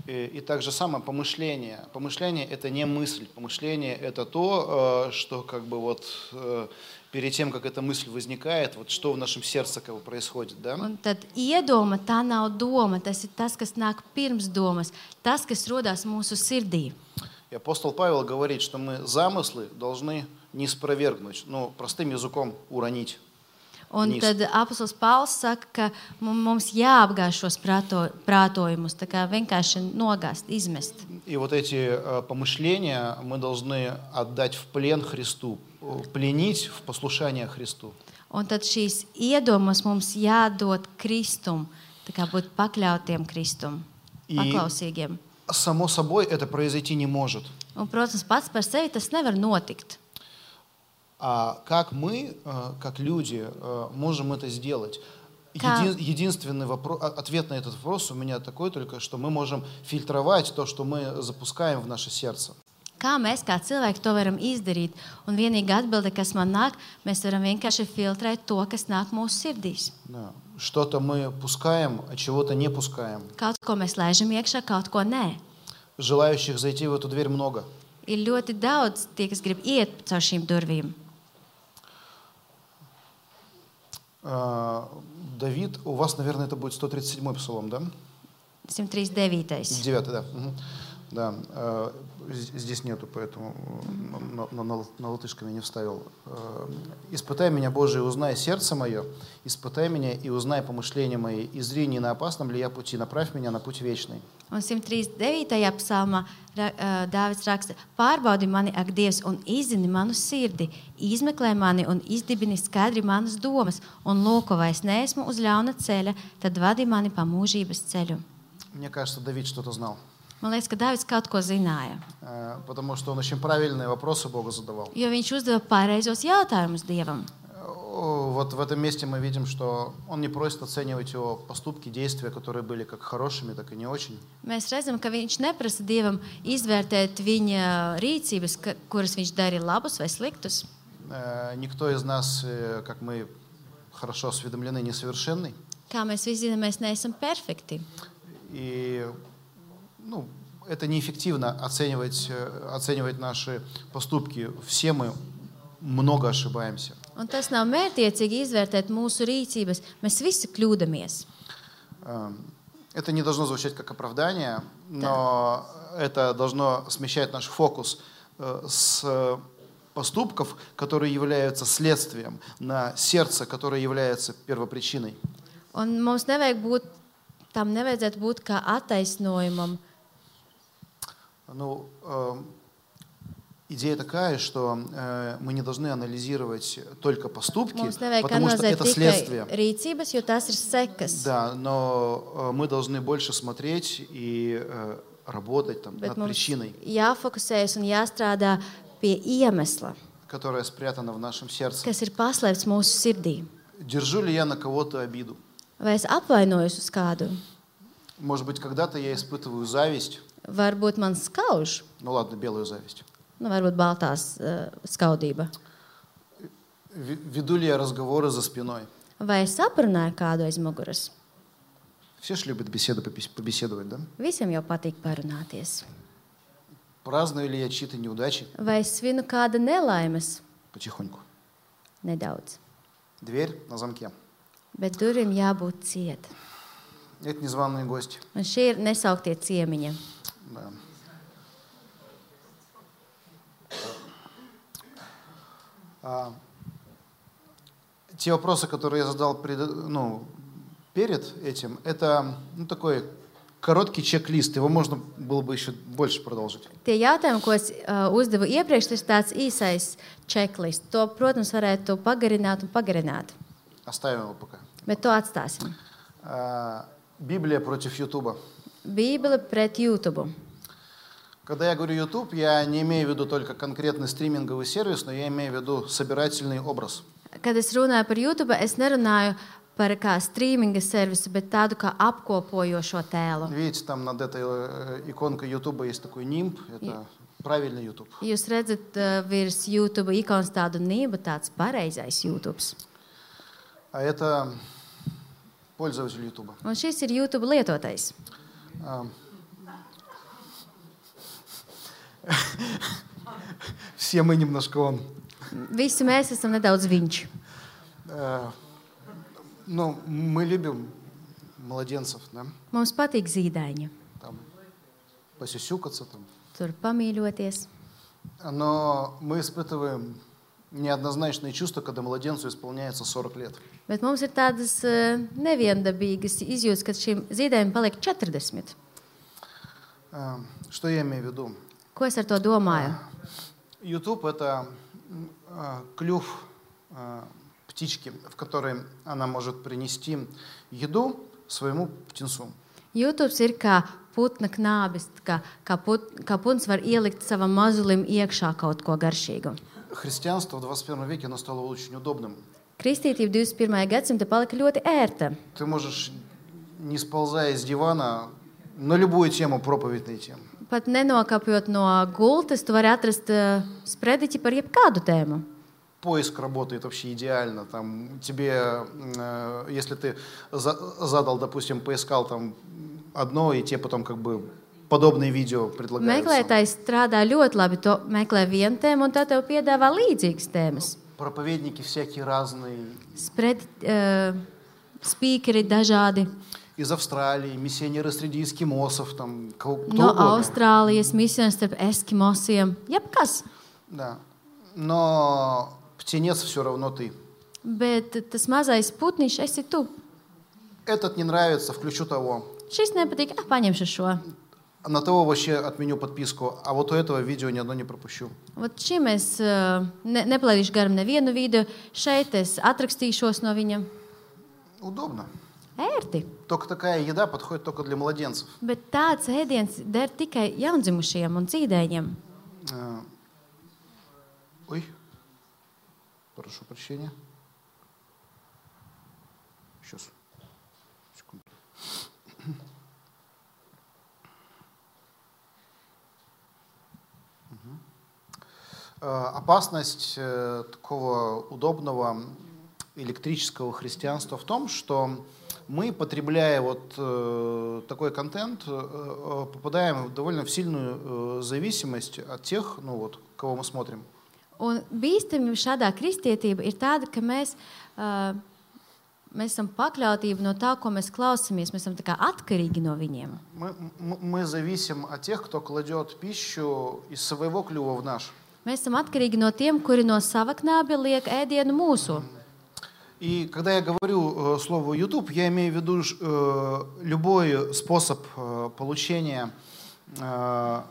И, и так же самое помышление. Помышление – это не мысль. Помышление – это то, э, что как бы вот э, перед тем, как эта мысль возникает, вот что в нашем сердце как бы происходит, да? Un tad iedoma tā nav doma, tas ir tas, kas nāk pirms domas, tas, kas rodas mūsu sirdī. И апостол Павел говорит, что мы замыслы должны не спровергнуть, ну, простым языком уронить. Un Nīs. tad apustulis Pauls saka, ka mu- mums jāapgāž šos prāto, prātojumus, tā kā vienkārši nogāzt, izmest. И вот эти э, помышления мы должны отдать в плен Христу, э, пленить в послушание Христу. Un tad šīs iedomas mums jādod Kristum, tā kā būt pakļautiem Kristum, paklausīgiem. Само собой это произойти не может. Un, protams, pats par sevi tas nevar notikt. А как мы, э, как люди, э, можем это сделать? Как? Един- единственный вопрос, ответ на этот вопрос у меня такой только, что мы можем фильтровать то, что мы запускаем в наше сердце. Kā mēs kā cilvēki to varam izdarīt? Un vienīgā atbilde, kas man nāk, mēs varam vienkārši filtrēt to, kas nāk mūsu sirdīs. Да. Что-то мы пускаем, а чего-то не пускаем. Kaut ko mēs laižam iekšā, kaut ko nē. Желающих зайти в эту дверь много. Ir ļoti daudz tie, kas grib iet caur šīm durvīm. А, Давид, у вас, наверное, это будет 137-й псалом, да? 139. 9 да. Мгм. Да, з- здесь нету, поэтому на, на- на- на латышском я не вставил. Э, «Испытай меня, Боже, и узнай сердце мое, испытай меня и узнай помышления мои, и зри, не на опасном ли я пути, направь меня на путь вечный». Un 139. psalmā ra- ā, Dāvids raksta: Pārbaudi mani, ak, Dievs, un izzini manu sirdi, izmeklē mani un izdibini skaidri manas domas, un lūko, vai es neesmu uz ļauna ceļa, tad vadi mani pa mūžības ceļu. Мне кажется, Давид что-то знал, Man liekas, ka Dāvids kaut ko zināja, э, потому что он очень правильные вопросы Богу задавал. jo viņš uzdeva pareizos jautājumus Dievam. О, Вот в этом месте мы видим, что он не просит оценивать его поступки, действия, которые были как хорошими, так и не очень. Mēs redzam, ka viņš neprasa Dievam izvērtēt viņa rīcības, ka, kuras viņš darīja labus vai sliktus. Э, Никто из нас, э, как мы хорошо осведомлены, несовершенный. Kā mēs visi zinām, mēs neesam perfekti. И ну, это неэффективно оценивать, э, оценивать наши поступки. Все мы много ошибаемся. Un tas nav mērķiecīgi izvērtēt mūsu rīcības. Mēs visi kļūdāmies. Э, Это не должно звучать как оправдание, но это должно смещать наш фокус э, с э, поступков, которые являются следствием, на сердце, которое является первопричиной. Un mums nevajag būt, tam nevajadzētu būt kā attaisnojumam. Ну, э, идея такая, что э, мы не должны анализировать только поступки, Mums nevajag потому что analizēt это tikai следствие. rīcības, jo tas ir sekas. Да, но э, мы должны больше смотреть и э, работать там, Bet над mums причиной, jāfokusējas un jāstrādā pie iemesla, которая спрятана в нашем сердце. kas ir paslēpts mūsu sirdī. Держу ли я на кого-то обиду? Vai es apvainojos uz kādu? Может быть, когда-то я испытываю зависть, Varbūt man skauž, ну ладно, белую зависть. nu, varbūt baltās uh, skaudība. В- Веду ли я разговоры за спиной? Vai es aprunāju kādu aiz muguras? Все же любят беседы попис- побеседовать, да? Visiem jau patīk parunāties. Праздную ли я чьи-то неудачи Vai es svinu kāda nelaimes потихоньку? nedaudz, Дверь на замке. bet durvīm jābūt ciet. Это незваные гости. Un šie ir nesauktie ciemiņi. Да. А, те вопросы, которые я задал пред- ну, перед этим, это ну, такой короткий чек-лист. Его можно было бы еще больше продолжить. Tie jautājumi, ko es uh, uzdevu iepriekš, tas tāds īsais checklists. To, protams, varētu pagarināt un pagarināt, Оставим его пока. bet to atstāsim. А, Библия против Ютуба. Bībele pret YouTube. Когда я говорю YouTube, я не имею в виду только конкретный стриминговый сервис, но я имею в виду собирательный образ. Kad es runāju par YouTube, es nerunāju par kā streaminga servisu, bet tādu kā apkopojošo tēlu. Видите, там над этой э, иконкой YouTube есть такой нимб. Это правильный YouTube. Jūs redzat, uh, virs YouTube ikonas tādu nību, tāds pareizais YouTube. А это пользователь YouTube. Un šis ir YouTube lietotais. А, Все мы немножко он. Visi mēs esam nedaudz viņš. Э, Ну, мы любим младенцев, да? Mums patīk zīdaiņi, Там посюсюкаться там. tur pamīļoties. Но мы испытываем неоднозначные чувства, когда младенцу исполняется 40 лет. Bet mums ir tādas uh, neviendabīgas izjūtas, kad šim zīdainim paliek 40. Э, Что я имею в виду? Ko es ar to domāju? YouTube это м, а, клюв а, птички, в который она может принести еду своему птенцу. YouTube ir kā putna knābis, kā, kā, put, kā puns var ielikt savam mazulim iekšā kaut ko garšīgu. Христианство в 21 веке оно стало очень удобным. Kristītība 21. gadsimta palika ļoti ērta. Ты можешь, не сползая с дивана, на любую тему проповедь найти. Pat nenokāpjot no gultas, tu vari atrast uh, sprediķi par jebkādu tēmu. Поиск работает вообще идеально. Там тебе, э, если ты за- задал, допустим, поискал там одно, и тебе потом как бы подобные видео предлагаются. Meklētājs strādā ļoti labi. Tu meklē vienu tēmu, un tad tev piedāvā līdzīgas tēmas. Проповедники всякие разные. Spredi, uh, spīkeri dažādi Из Австралии, миссионеры среди эскимосов, там, кто no. Austrālijas, misijas starp eskimosiem. Jebkas. Да. Но птенец все равно ты. Bet tas mazais putniņš esi tu. Этот не нравится, включу того. šis nepatīk, ah, paņemšu šo. На того вообще отменю подписку, а вот у этого видео ни одно не пропущу. Vat šim es uh, ne, nepalaidīšu garām nevienu video, šeit es atrakstīšos no viņa. Удобно. Ērti. Только такая еда подходит только для младенцев. Bet tāds ēdiens der tikai jaundzimušiem un dzīdējiem. Э, Ой, прошу прощения. Опасность э, такого удобного электрического христианства в том, что мы, потребляя вот э, такой контент, э, э, попадаем в довольно в сильную э, зависимость от тех, ну вот, кого мы смотрим. Un bīstamība šādā kristietība ir tāda, ka mēs, uh, mēs esam pakļautība no tā, ko mēs klausāmies. Mēs esam atkarīgi no viņiem. Мы, мы зависим от тех, кто кладет пищу из своего клюва в наш. Mēs esam atkarīgi no tiem, kuri no sava knābja liek ēdienu mūsu. И когда я говорю э, слово YouTube, я имею в виду ж, э, любой способ э, получения э,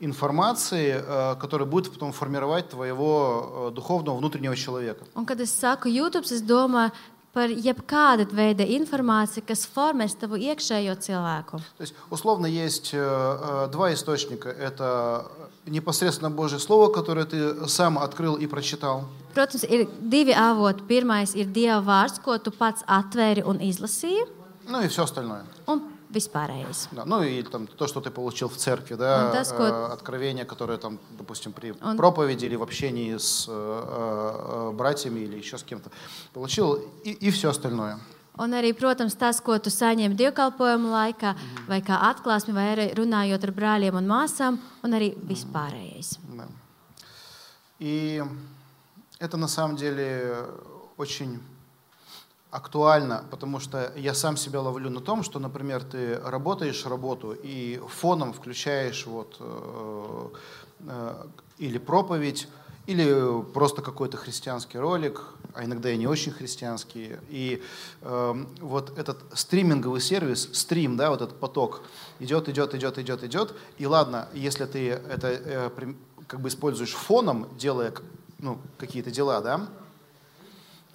информации, э, который будет потом формировать твоего э, духовного внутреннего человека. Un, kad es saku YouTube, es domāju par jebkāda veida informāciju, kas formēs tavu iekšējo cilvēku. То есть, условно, есть э, э, два источника. Это непосредственно Божье Слово, которое ты сам открыл и прочитал. Protams, ir divi avoti. Pirmais ir Dieva vārds, ko tu pats atvēri un izlasīji, Ну и все остальное. un vispārējais. Да, ну и там то, что ты получил в церкви, да, Он даст э, код. откровения, которые там, допустим, при Он- проповеди или в общении с э, э, братьями или еще с кем-то получил, и, и все остальное. Un arī, protams, tas, ko tu saņem dievkalpojumu laikā, vai kā atklāsmi, vai arī runājot ar brāļiem un māsām, un arī vispārējais. Да. И это на самом деле очень актуально, потому что я сам себя ловлю на том, что, например, ты работаешь работу и фоном включаешь вот э, э, или проповедь, или просто какой-то христианский ролик, а иногда и не очень христианский. И э, вот этот стриминговый сервис, стрим, да, вот этот поток идет, идет, идет, идет, идет. И ладно, если ты это э, как бы используешь фоном, делая ну, какие-то дела, да,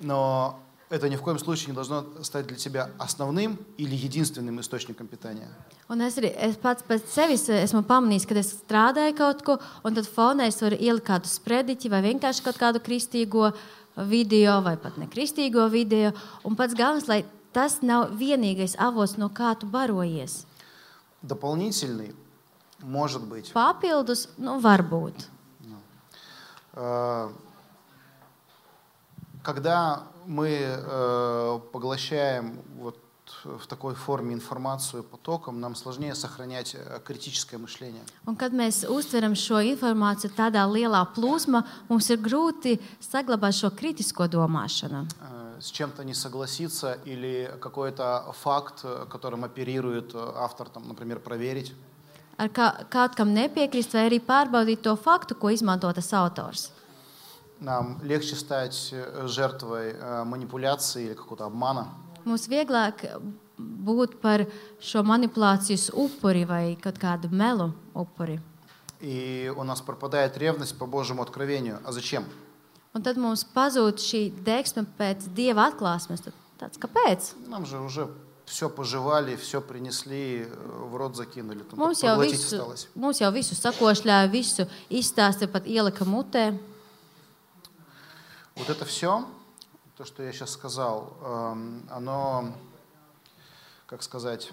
но это ни в коем случае не должно стать для тебя основным или единственным источником питания. Un es arī es pats pēc sevis esmu pamanījis, ka es strādāju kaut ko, un tad fonā es varu ielikt kādu sprediķi vai vienkārši kaut kādu kristīgo video vai pat nekristīgo video. Un pats galvenais, lai tas nav vienīgais avots, no kā tu barojies. Дополнительный может быть Papildus, nu, varbūt. Э, Когда мы э, поглощаем вот в такой форме информацию потоком, нам сложнее сохранять э, критическое мышление. Un, kad mēs uztveram šo informāciju tādā lielā plūsmā, mums ir grūti saglabāt šo kritisko domāšanu. Э, С чем-то не согласиться или какой-то факт, э, которым оперирует э, автор, там, например, проверить. Ar kā, kaut kam nepiekrist, vai arī pārbaudīt to faktu, ko izmanto tas autors. Нам легче стать э, жертвой э, манипуляции или какого-то обмана. Mums vieglāk būt par šo manipulācijas upuri vai kaut kādu melu upuri. И у нас пропадает ревность по Божьему откровению. А зачем? Un tad mums pazūd šī deksme pēc dieva atklāsmes. Tad Tāds, kāpēc? Нам же уже все пожевали, все принесли, э, в рот закинули. Там Mums только jau, поглотить visu, осталось. mums jau visu sakošļāja, visu izstāstīja, pat ielika mutē. Вот это все, то, что я сейчас сказал, эм, оно, как сказать,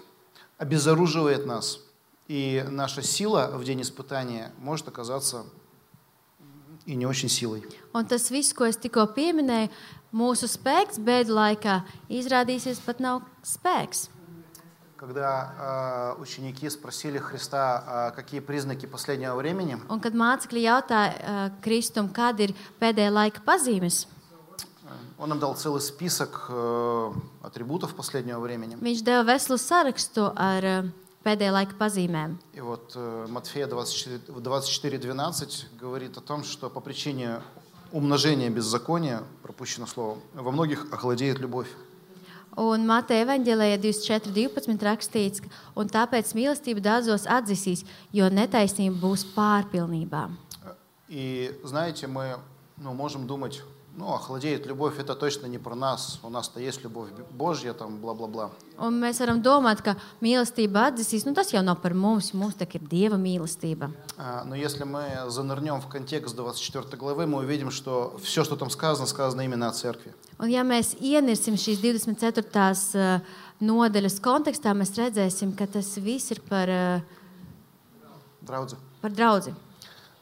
обезоруживает нас. И наша сила в день испытания может оказаться и не очень силой. Un tas viss, ko es tikko pieminēju, mūsu spēks bēdu laikā izrādīsies pat nav. Когда э, ученики спросили Христа, а какие признаки последнего времени, Un kad mācekļi jautāja uh, Kristum, kāda ir pēdējā laika pazīmes, э, он им дал целый список э, атрибутов последнего времени. viņš deva veselu sarakstu ar uh, pēdējā laika pazīmēm. И вот э, Матфея 24, 24.12 говорит о том, что по причине умножения беззакония, пропущено слово, во многих охладеет любовь. Un Mateja evanģēlējā 24.12. rakstīts, ka un tāpēc mīlestība daudzos atzisīs, jo netaisnība būs pārpilnībā. И знаете, мы ну, можем думать, ну, охладеет любовь, это точно не про нас. У нас-то есть любовь Божья, там, бла-бла-бла. Un mēs varam domāt, ka mīlestība atzisīs, nu tas jau nav par mums, mums tā ir Dieva mīlestība. А, Но если мы занырнем в контекст 24 главы, мы увидим, что все, что там сказано, сказано именно о церкви. Un ja mēs ienirsim šīs 24. uh, nodaļas kontekstā, mēs redzēsim, ka tas viss ir par, uh, Драудзе. par draugu.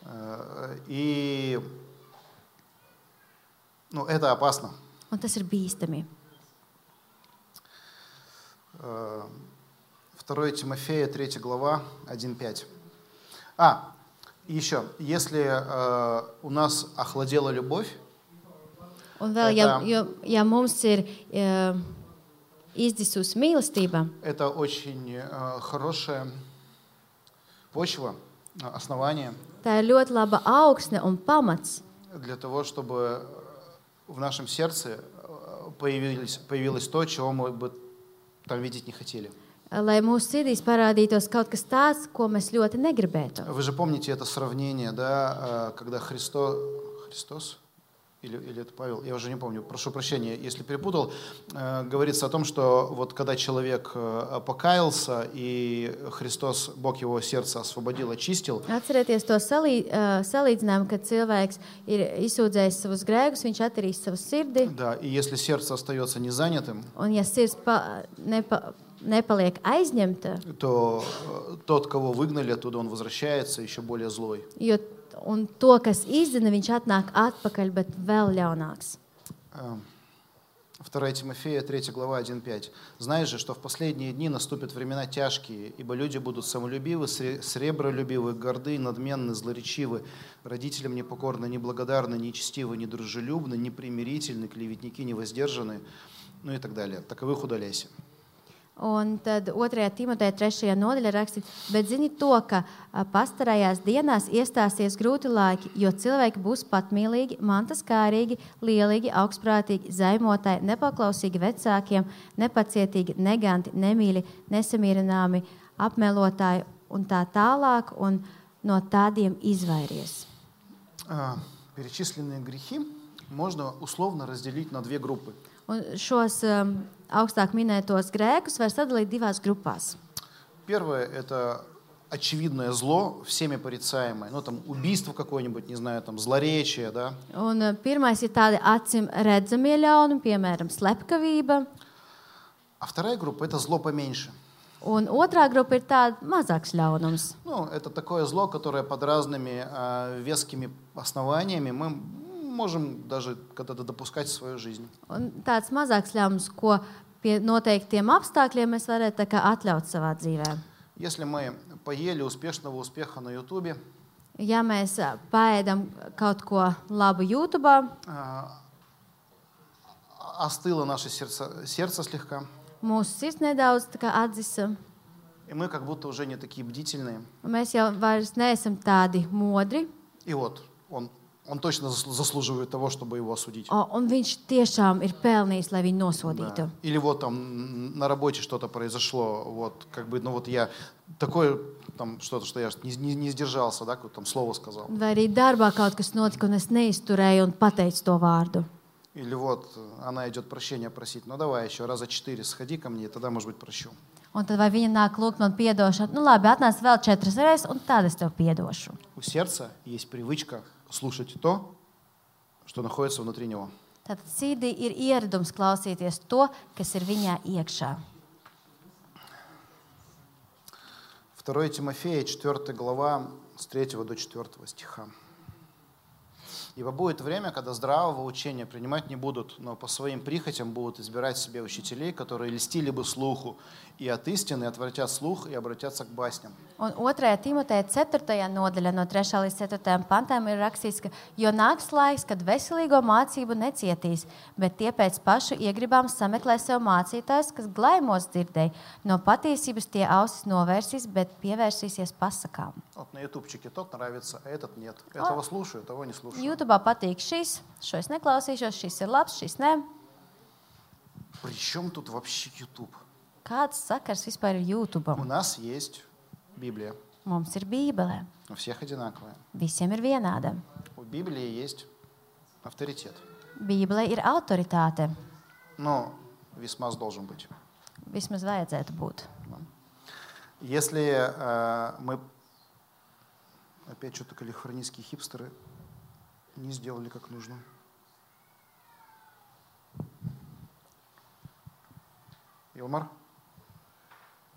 Э, И ну, это опасно. Un tas ir bīstami. Э, 2 Тимофея, 3 глава, 1.5. А, и еще, если э, у нас охладела любовь, Un vēl, ja, ja mums ir izdisusi mīlestība, это очень э, хорошая почва, основание tā ir ļoti laba augsne un pamats, для того, чтобы в нашем сердце э, появились, появилось то, чего мы бы там видеть не хотели. lai mūsu sirdīs parādītos kaut kas tāds, ko mēs ļoti negribētu. Вы же помните это сравнение, да, э, когда Христос, Христос или, или это Павел, я уже не помню, прошу прощения, если перепутал, э, говорится о том, что вот когда человек э, покаялся, и Христос, Бог его сердце освободил, очистил, Atcerieties to salī, uh, salīdzinājumu, kad cilvēks ir izsūdzējis savus grēkus, viņš attīrīs savu sirdi, да, и если сердце остается незанятым, un ja sirds pa, nepa, nepaliek aizņemta, то э, тот, кого выгнали оттуда, он возвращается еще более злой. jo un to, kas izdara, viņš atnāk atpakaļ, bet vēl ļaunāks. Э, 2 Тимофея, 3 глава, 1.5. «Знаешь же, что в последние дни наступят времена тяжкие, ибо люди будут самолюбивы, сре- сребролюбивы, горды, надменны, злоречивы, родителям непокорны, неблагодарны, нечестивы, недружелюбны, непримирительны, клеветники, невоздержаны, ну и так далее. Таковых удаляйся». Un tad 2. Timoteja 3. nodaļā rakstīts, bet zini to, ka ā, pastarajās dienās iestāsies grūti laiki, jo cilvēki būs patmīlīgi, mantaskārīgi, lielīgi, augstprātīgi, zaimotāji, nepaklausīgi vecākiem, nepacietīgi, neganti, nemīļi, nesamierināmi, apmelotāji un tā tālāk, un no tādiem izvairies. А, Перечисленные грехи можно условно разделить на две группы. Un šos um, augstāk minētos grēkus var sadalīt divās grupās. Первое – это очевидное зло, всеми порицаемое. Ну, там, убийство какое-нибудь, не знаю, там, злоречие, да. Un uh, pirmais ir tādi acīm redzamie ļaunumi, piemēram, slepkavība. А вторая группа – это зло поменьше. Un otrā grupa ir tāda mazāks ļaunums. Ну, это такое зло, которое под разными а, вескими основаниями мы можем даже когда-то допускать в свою жизнь. Un tāds mazāks ļaunums, ko pie noteiktiem apstākļiem mēs varētu tā kā atļaut savā dzīvē. Если мы поели успешного успеха на Ютубе, Ja mēs ā, paēdam kaut ko labu YouTube, а, остыло наше сердце, сердце слегка, mūsu sirds nedaudz tā kā atzisa, и мы как будто уже не такие бдительные. un mēs jau vairs neesam tādi modri. И вот он, он точно засл- заслуживает того, чтобы его осудить. O, un viņš tiešām ir pelnījis, lai viņu Да. nosodītu. Или вот там м, на работе что-то произошло, вот как бы, ну вот я такое там что-то, что я не, не- не сдержался, да, какое-то там слово сказал. Vai arī darbā kaut kas notika, un es neizturēju un pateicu to vārdu. Или вот э, она идет прощения просить, ну давай еще раза четыре сходи ко мне, тогда, может быть, прощу. Un tad vai viņa nāk lūgt man atdošanu? Nu, labi, atnāc vēl četras reizes, un tad es tev piedošu. У сердца есть привычка слушать то, что находится внутри него. Tātad sirdī ir ieradums klausīties to, kas ir viņā iekšā. 2 Тимофея, 4 глава, с 3 до 4 стиха. Ибо будет время, когда здравого учения принимать не будут, но по своим прихотям будут избирать себе учителей, которые льстили бы слуху, и от истины отвратят слух и обратятся к басням. Un 2. Timoteja 4. nodaļā, no 3. līdz 4. pantam, ir rakstīts, ka jo nāks laiks, kad veselīgo mācību necietīs, bet tie pēc pašu iegribām sameklē sev mācītājs, kas glaimos dzirdēja. No patiesības tie ausis novērsīs, bet pievērsīsies pasakām. Вот на ютубчике тот нравится, а этот нет. Этого слушаю, того не слушаю. YouTube patīk šis, šo es neklausīšos, šis ir labs, šis ne. При чем тут вообще YouTube? Kāds sakars vispār ir У YouTube? нас есть Библия. Mums ir Bībele. У всех одинаковая. Visiem ir vienāda. У Библии есть авторитет. Bībele ir autoritāte. Но весьма должен быть. Vismaz vajadzētu būt. Если э, мы, опять что-то калифорнийские хипстеры не сделали как нужно. Илмар?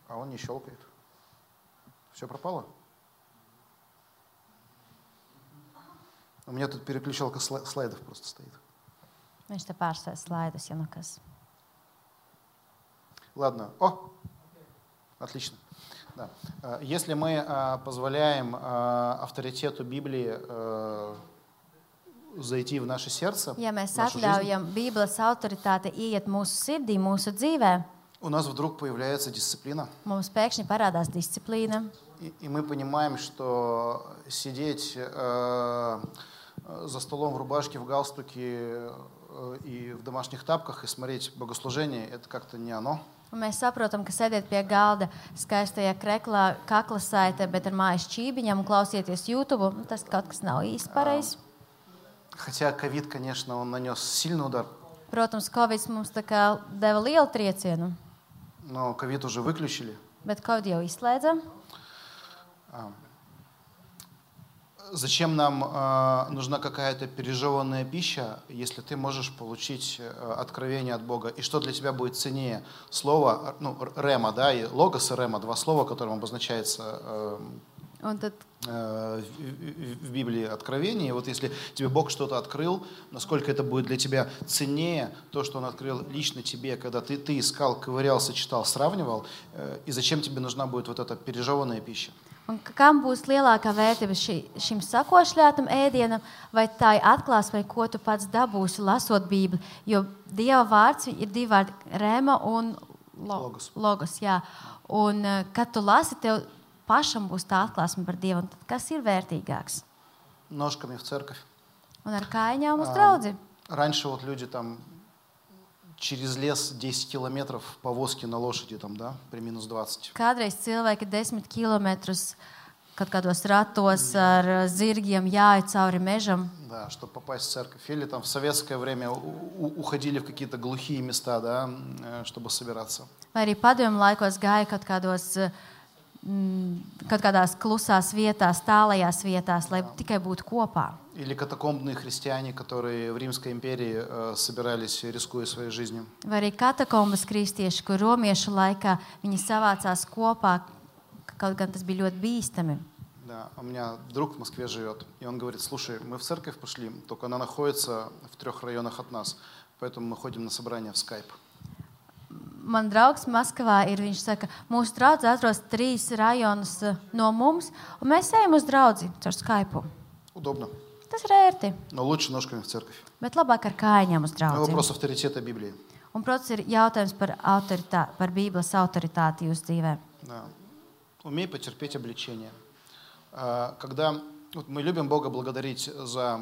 А он не щелкает. Все пропало? У меня тут переключалка сла- слайдов просто стоит. Viņš te pārsēs slaidus, ja nu kas. Ладно. О! Отлично. Да. Э, Если мы э, позволяем э, авторитету Библии зайти в наше сердце, Ja mēs atļaujam Bībeles autoritāti ieiet mūsu sirdī, mūsu dzīvē, у нас вдруг появляется дисциплина, mums pēkšņi parādās disciplīna. и, и мы понимаем, что сидеть э, за столом в рубашке, в галстуке э, и в домашних тапках и смотреть богослужение, это как-то не оно. Un mēs saprotam, ka sēdēt pie galda skaistajā kreklā, kakla saite, bet ar mājas čībiņām un klausieties YouTube, nu, tas kaut kas nav īsti pareizs. Хотя ковид, конечно, он нанес сильный удар, Protams, Covid mums tā kā deva lielu triecienu, Но ковид уже выключили. bet Covid jau izslēdza. Зачем нам э, нужна какая-то пережеванная пища, если ты можешь получить э, откровение от Бога? И что для тебя будет ценнее? Слово, ну, рема, да, и логос и рема, два слова, которым обозначается э, Un tad, в, в- в Библии откровение. И вот если тебе Бог что-то открыл, насколько это будет для тебя ценнее, то, что Он открыл лично тебе, когда ты, ты искал, ковырялся, читал, сравнивал, э, и зачем тебе нужна будет вот эта пережеванная пища? un ka- kam būs lielākā vērtība šī, šim sakošļātam ēdienam, vai tā ir atklāsme, vai ko tu pats dabūsi, lasot Bībeli? Jo Dieva vārds ir divi vārdi - rēma un lo, Logos. logos jā. Un, eh, kad tu lasi, tev pašam būs tā atklāsme par Dievu. Un tad kas ir vērtīgāks? Ножками в церковь. Un ar kājām uz А, draugu. Раньше вот люди там через лес 10 километров повозки на лошади там, да, при минус 20. Kādreiz cilvēki desmit kilometrus kaut kādos ratos ar eh, zirgiem jāiet cauri mežam. Да, чтобы попасть в церковь. Или там в советское время у- у- уходили в какие-то глухие места, да, э, чтобы собираться. Vai arī padomju laikos gāja kaut kādos. eh, mm, Kaut kādās klusās vietās, tālajās vietās, lai tikai būtu kopā. Или катакомбные христиане, которые в Римской империи э, собирались, рискуя своей жизнью. Vai arī katakombas kristieši, kur romiešu laikā viņi savācās kopā, kaut gan tas bija ļoti bīstami. Да, у меня друг в Москве живет, и он говорит, слушай, мы в церковь пошли, только она находится в трех районах от нас, поэтому мы ходим на собрание в скайп. Man draugs Maskavā ir. Viņš saka, mūsu draugs atrodas trīs rajonus eh, no mums, un mēs ejam uz draugu caur Skype. Удобно, Tas ir ērti, но лучше ножками в церковь. bet labāk ar kājām uz Ну, draugu. Вопрос авторитета Библии. Un, protams, ir jautājums par, autoritā, par Bībeles autoritāti jūsu dzīvē. Да. Умей потерпеть обличение. А, Когда вот мы любим Бога благодарить за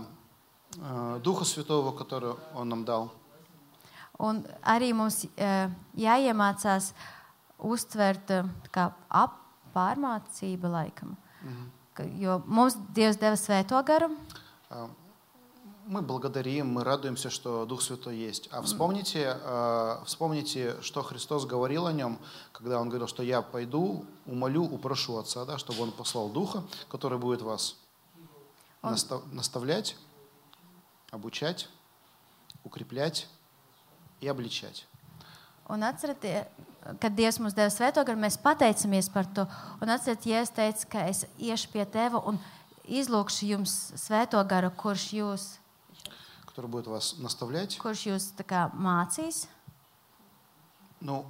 э, Духа Святого, который Он нам дал, Un arī mums e, jāiemācās uztvert e, ap, pārmācību laikam. Ka- Jo mums Dievs deva svēto garu, а, мы благодарим, мы радуемся, что Дух Святой есть. А вспомните, э, вспомните, что Христос говорил о нем, когда Он говорил, что я пойду, умолю, упрошу Отца, да, чтобы Он послал Духа, который будет вас Он- настав- наставлять, обучать, укреплять и обличать. un atcerieties, kad Dievs mums deva svēto garu, mēs pateicamies par to. Un atcerieties, ja es teicu, ka es iešu pie Teva un izlūkšu jums svēto garu, kurš jūs, который будет вас наставлять. kurš jūs tā kā, mācīs, Ну,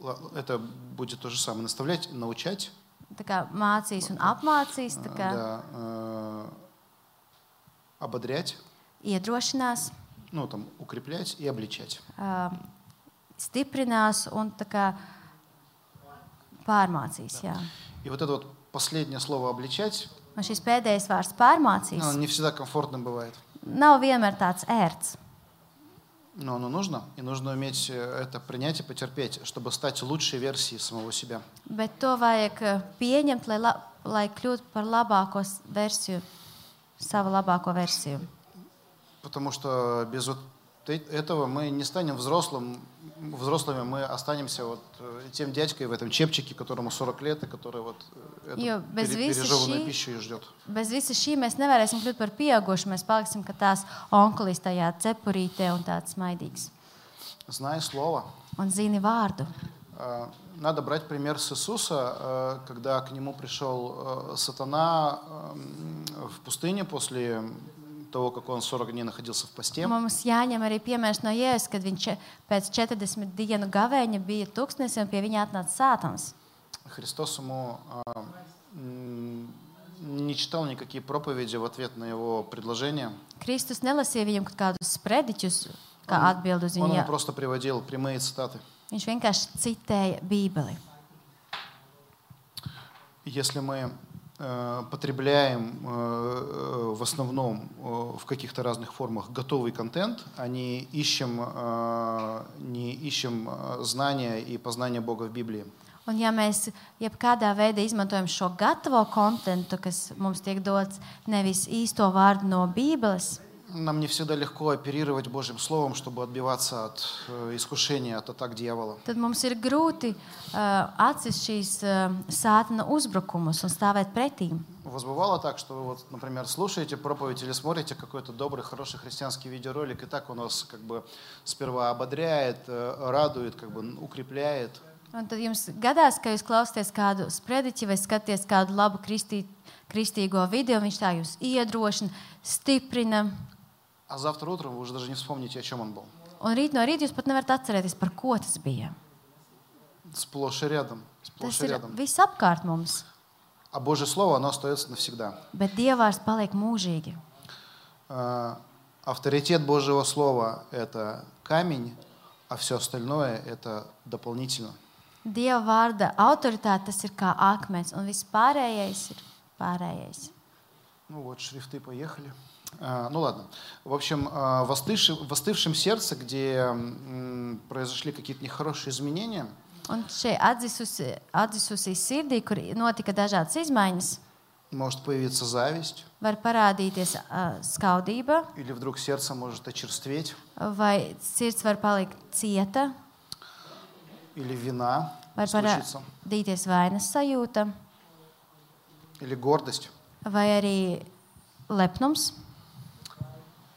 ла- это будет то же самое. Наставлять, научать, tā kā, mācīs un apmācīs, tā kā, да, э, ободрять, iedrošinās. Ну, там, укреплять и обличать. stiprinās un tā kā pārmācīs. Jā. И вот это вот последнее слово «обличать», Man šis pēdējais vārds pārmācīs оно не всегда комфортным бывает. nav vienmēr tāds ērts. Но оно нужно, и нужно уметь э, это принять и потерпеть, чтобы стать лучшей версией самого себя. Bet to vajag eh, pieņemt, lai, la, lai kļūtu par labāko versiju, savu labāko versiju. Потому что без вот э- этого мы не станем взрослым, взрослыми, мы останемся вот э, тем дядькой в этом чепчике, которому 40 лет, и который вот э, эту без виса пережеванную пищу и ждет. Bez visa šī mēs nevarēsim kļūt par pieaugušiem. Mēs paliksim kā tās onkulis tajā cepurītē un tāds maidīgs. Зная Слово, Un zini vārdu. надо брать пример с Иисуса, когда к нему пришел сатана э, в пустыне после того, как он 40 дней находился в посте. Mums jāņem arī piemērs no Jēzus, kad viņš če- pēc 40 dienu gavēņa bija tūkstnesis un pie viņa atnāca sātans. Христос ему а, м, не читал никакие проповеди в ответ на его предложение. Kristus nelasīja viņam kaut kādus sprediķus, kā atbild uz Он ему viņu. просто приводил прямые цитаты. Viņš vienkārši citēja Bībeli. Если мы э, потребляем э, э, в основном э, в каких-то разных формах готовый контент, а не ищем, э, не ищем э, знания и познания Бога в Библии, Un ja mēs jebkādā veidā izmantojam šo gatavo kontekstu, kas mums tiek dots nevis īsto vārdu no Bībeles, нам не всегда легко оперировать Божьим Словом, чтобы отбиваться от э, искушения, от атак дьявола. tad mums ir grūti uh, atcist šīs uh, sātana uzbrukumus un stāvēt pretī. У вас бывало так, что вы, вот, например, слушаете проповедь или смотрите какой-то добрый, хороший христианский видеоролик, и так он вас как бы сперва ободряет, э, радует, как бы укрепляет, Un tad jums gadās, ka jūs klausāties kādu sprediķi vai skatāties kādu labu kristī, kristīgo video, viņš tā jūs iedrošina, stiprina. А завтра утром вы уже даже не вспомните, о чем он был. Un rīt no rīta jūs pat nevarat atcerēties, par ko tas bija. Сплошь и рядом, Tas сплошь и ir рядом. viss apkārt mums, А Божье Слово, оно остается навсегда. bet dievārs paliek mūžīgi. Э, Авторитет Божьего Слова – это камень, а все остальное – это дополнительно. Dieva vārda autoritāte tas ir kā akmens, un viss pārējais ir pārējais. Ну вот, шрифты поехали. А, Ну ладно. В общем, а, в остывшем, в остывшем сердце, где произошли какие-то нехорошие изменения, Un šeit atdzisusi, atdzisusi sirdī, kur notika dažādas izmaiņas, может появиться зависть, var parādīties uh, skaudība, или вдруг сердце может очерстветь, vai sirds var palikt cieta, или вина var parādīties vainas sajūta, или гордость. vai arī lepnums.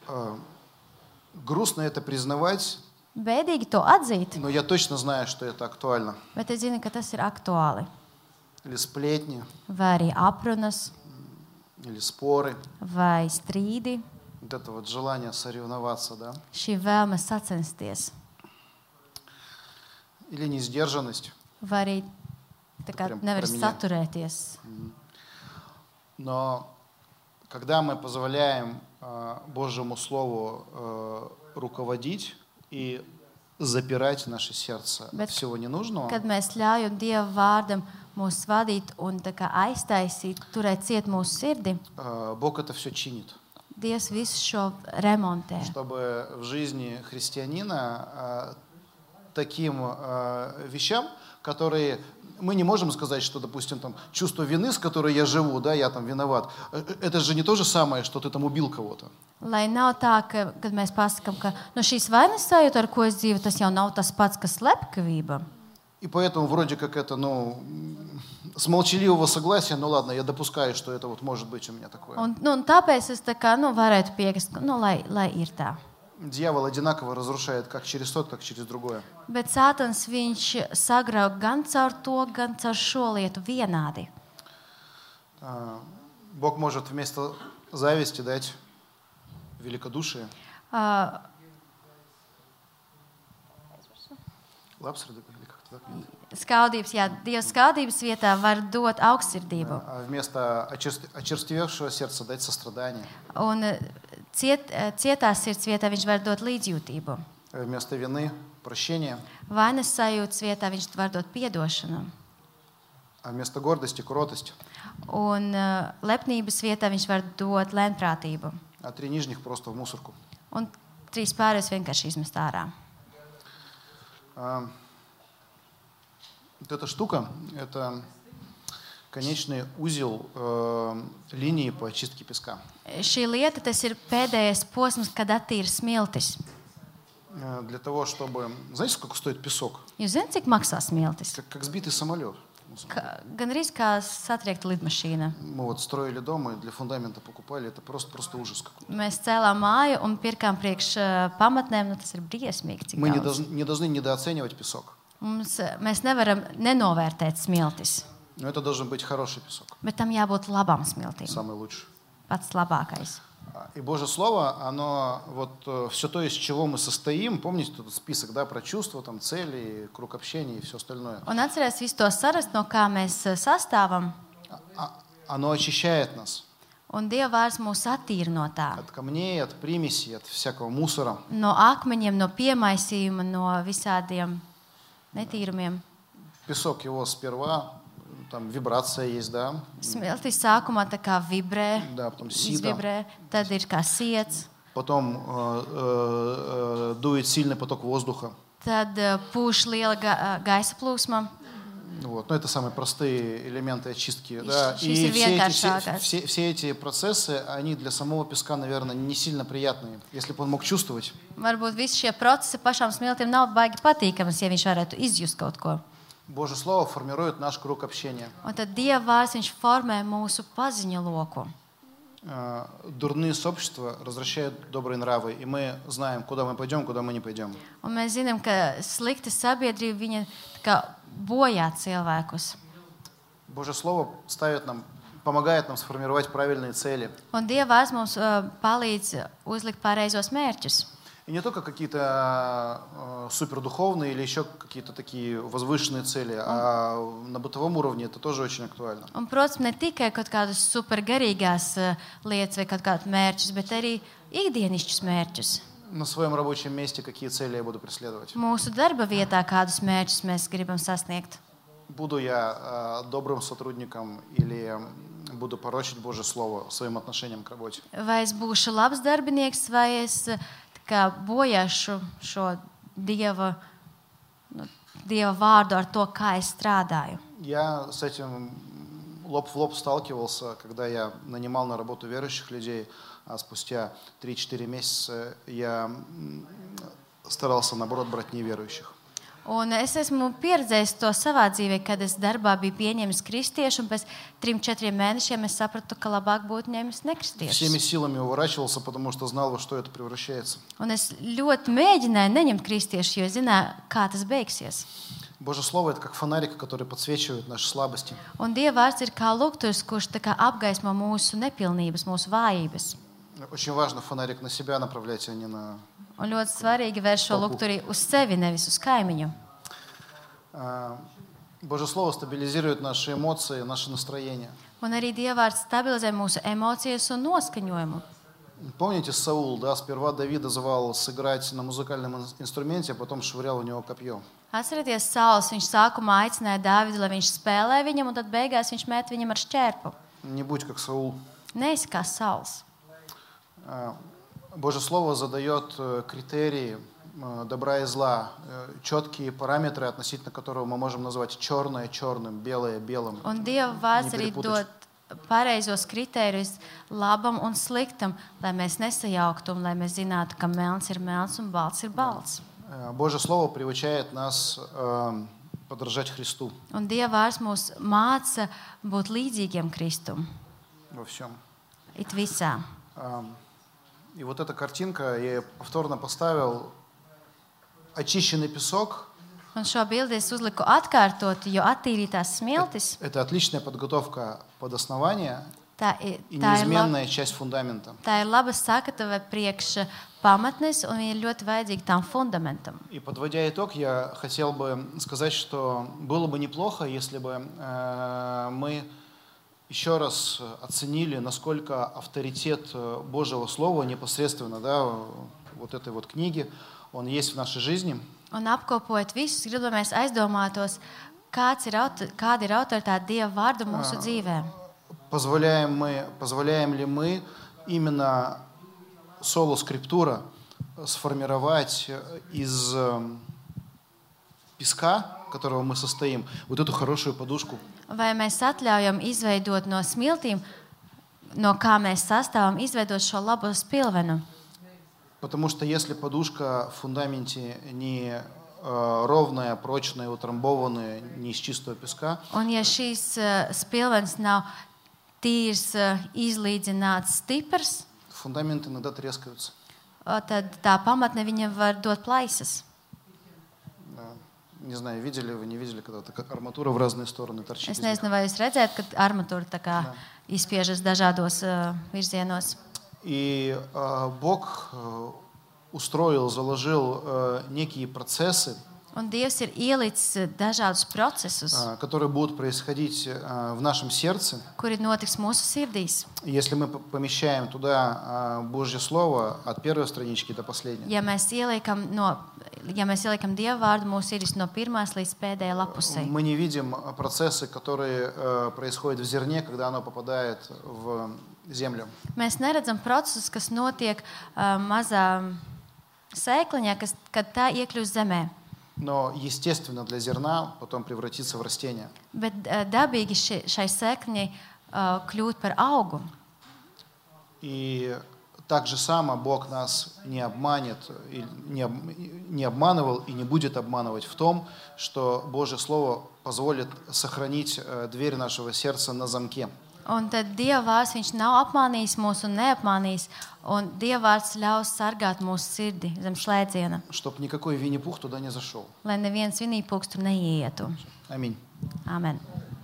А, Грустно это признавать, Bēdīgi to atzīt, но я точно знаю, что это актуально. bet es zinu, ka tas ir aktuāli. Или сплетни, Vai arī aprunas, или споры. vai strīdi, Вот это вот желание соревноваться, да? šī vēlme sacensties, Или несдержанность. vai arī tā kā Прям nevar про меня. saturēties. Но когда мы позволяем э, Божьему Слову э, руководить и запирать наше сердце Bet от всего ненужного, Kad mēs ļaujam Dieva vārdam mūs vadīt un tā kā aiztaisīt, turēt ciet mūsu sirdi, э, Бог это все чинит. Dievs visu šo remontē. Чтобы в жизни христианина э, таким э, вещам, которые мы не можем сказать, что, допустим, там чувство вины, с которой я живу, да, я там виноват, э, э, это же не то же самое, что ты там убил кого-то. Lai nav tā, ka, kad mēs pasakām, ka no šīs vainas sajūta, ar ko es dzīvoju, tas jau nav tas pats, kas slepkavība. И поэтому вроде как это, ну, м, с молчаливого согласия, ну ладно, я допускаю, что это вот может быть у меня такое. Un, nu, un tāpēc es tā kā, nu, varētu piekrist, ka, nu, lai, lai ir tā. Дьявол одинаково разрушает как через то, так через другое. Bet Sātans viņš sagrauj gan caur to, gan caur šo lietu vienādi. А, Бог может вместо зависти дать великодушие. Uh, Лапсерды или как-то так. skaudības, jā, Dieva skaudības vietā var dot augstsirdību. А вместо очерст- очерствевшего сердца дать сострадание. Un eh, ciet, eh, cietās sirds vietā viņš var dot līdzjūtību. А Вместо вины прощение. Vainas sajūtas vietā viņš var dot piedošanu. А вместо гордости кротость. Un uh, lepnības vietā viņš var dot lēnprātību. А три нижних просто в мусорку. Un trīs pārējos vienkārši izmest ārā. А, Вот эта штука – это конечный узел э, линии по очистке песка. Šī lieta tas ir pēdējais posms, kad attīra smiltis. Э, Для того, чтобы… Знаете, сколько стоит песок? Jūs zināt, cik maksā smiltis? Как, как сбитый самолет. Ka, gan arī kā satriekta lidmašīna. Мы вот строили дом и для фундамента покупали. Это просто, просто ужас какой-то. Mēs cēlām māju un pirkām priekš ā, pamatnēm. Nu, tas ir briesmīgi. cik Мы не daudz. должны, не должны недооценивать песок. Mums, ā, mēs nevaram nenovērtēt smiltis, Но это должен быть хороший песок, bet tam jābūt labam smiltim. самый лучший. Pats labākais. А, И Божье Слово, оно вот все то, из чего мы состоим, помните этот список, да, про чувства, там, цели, круг общения и все остальное. Un atcerieties visu to sarast, no kā mēs ā, sastāvam. А- а- Оно очищает нас Un Dieva vārds mūs attīra no tā. от камней, от примесей, от всякого мусора. No akmeņiem, no piemaisījuma, no visādiem netīrumiem. Песок его сперва, там вибрация есть, да, Smiltis sākumā tā kā vibrē, да, потом izvibrē, tad ir kā siets, потом э, э, э, дует сильный поток воздуха. tad liela ga ā, gaisa plūsma. Вот. Но это самые простые элементы очистки. И Да. И все эти, все, все- все эти процессы, они для самого песка, наверное, не сильно приятные. Если бы он мог чувствовать, Varbūt visi šie procesi pašām smiltīm nav baigi patīkami, ja viņš varētu izjust kaut ko. Божье Слово формирует наш круг общения. Un tad Dieva vārds viņš formē mūsu paziņu loku. Э, Дурные сообщества развращают добрые нравы, и мы знаем, куда мы пойдем, куда мы не пойдем. Un mēs zinām, ka slikta sabiedrība viņa tā kā bojā cilvēkus. Божье Слово ставит нам, помогает нам сформировать правильные цели. Un Dieva vārds mums uh, palīdz uzlikt pareizos mērķus. И не только какие-то э, супердуховные или еще какие-то такие возвышенные цели, а на бытовом уровне это тоже очень актуально. Un, protams, ne tikai kaut kādas supergarīgās uh, lietas vai kaut kādus mērķus, bet arī ikdienišķus mērķus. На своем рабочем месте какие цели я буду преследовать? Mūsu darba vietā kādus mērķus mēs gribam sasniegt. Буду я э, добрым сотрудником или м, буду порочить Божье Слово своим отношением к работе? Vai es būšu labs darbinieks, vai es kā bojāšu šo dieva, nu, dieva vārdu ar to, kā es strādāju. Я с этим лоб в лоб сталкивался, когда я нанимал на работу верующих людей, а спустя 3-4 месяца я старался, наоборот, брать неверующих. Un es esmu pieredzējis to savā dzīvē, kad es darbā biju pieņēmis kristiešu, un pēc trim, četriem mēnešiem es sapratu, ka labāk būtu ņēmis Всеми nekristiešus. силами уворачивался, потому что знал, во что это превращается. Un es ļoti mēģināju neņemt kristiešus, jo es zināju, kā tas beigsies. Божье Слово – это как фонарик, который подсвечивает наши слабости. Un Dieva vārds ir kā luktus, kurš tā kā apgaismo mūsu nepilnības, mūsu vājības. Очень важно фонарик на себя направлять, а не на... Un ļoti svarīgi vērst šo lukturi uz sevi, nevis uz kaimiņu. А, Божье Слово стабилизирует наши эмоции, наше настроение. Un arī Dieva vārds stabilizē mūsu emocijas un noskaņojumu. Помните Саул, да, сперва Давида звал сыграть на музыкальном ин- инструменте, а потом швырял в него копье. Atcerieties, Sauls viņš sākumā aicināja Dāvidu, lai viņš spēlē viņam, un tad beigās viņš met viņam ar šķērpu. Не будь как Саул. Neesi kā Sauls. А, Божье Слово задает э, критерии э, добра и зла, э, четкие параметры, относительно которого мы можем назвать черное черным, белое белым. Un Dieva vārds arī dod pareizos kritērijus labam un sliktam, lai mēs nesajauktu un lai mēs zinātu, ka melns ir melns un balts ir balts. Э, Божье Слово приучает нас э, подражать Христу Un Dieva vārds mūs māca būt līdzīgiem Kristum. во всем. It visā. А, И вот эта картинка, я ее повторно поставил, очищенный песок Un šo bildi es uzliku atkārtot, jo attīrītās smiltis – это отличная подготовка под основание tā ir, и tā ir, laba, неизменная часть фундамента. tā ir laba sakatave priekš pamatnes, un viņa ir ļoti vajadzīga tam fundamentam. И подводя итог, я хотел бы сказать, что было бы неплохо, если бы э, мы еще раз оценили, насколько авторитет э, Божьего Слова непосредственно, да, вот этой вот книги, он есть в нашей жизни. Un apkopojot visus, gribu, lai mēs aizdomātos, kāds ir, auto, kāda ir autoritāte Dieva mūsu dzīvē. Позволяем, мы, позволяем ли мы именно соло скриптура сформировать э, из э, песка, которого мы состоим, вот эту хорошую подушку. Vai mēs atļaujam izveidot no smiltīm, no kā mēs sastāvam, izveidot šo labo spilvenu? Потому что если подушка в фундаменте не э, ровная, прочная, утрамбованная, не из чистого песка, Un ja šīs uh, spilvens nav tīrs, uh, izlīdzināts, stiprs, фундаменты иногда трескаются. uh, tad tā pamatne viņam var dot plaisas. Да. Не знаю, видели вы, не видели, когда такая арматура в разные стороны торчит. Es из них. nezinu, vai jūs redzējāt, ka armatūra tā kā izspiežas dažādos uh, virzienos. И э, Бог э, устроил, заложил э, некие процессы, Un Dievs ir ielicis uh, dažādus procesus, э, которые будут происходить э, в нашем сердце. kuri notiks mūsu sirdīs. И Если мы п- помещаем туда э, Божье Слово от первой странички до последней, Ja mēs ieliekam, no, ja mēs ieliekam Dieva vārdu mūsu sirdīs no pirmās līdz pēdējai lapusei, мы не видим э, процессы, которые э, происходят в зерне, когда оно попадает в землю. mēs neredzam procesus, kas notiek uh, mazā sēkliņā, kas, kad tā iekļūst zemē. Но естественно для зерна потом превратиться в растение. Bet uh, dabīgi šai sēkliņai uh, kļūt par augu. И так же само Бог нас не обманет, не обманывал и не будет обманывать в том, что Божье Слово позволит сохранить э, дверь нашего сердца на замке. Un tad Dieva vārds viņš nav apmānījis mūs un neapmānījis. Un Dieva vārds ļaus sargāt mūsu sirdi zem slēdziena. Lai neviens vinīpūks tur neietu. Amen. Amen.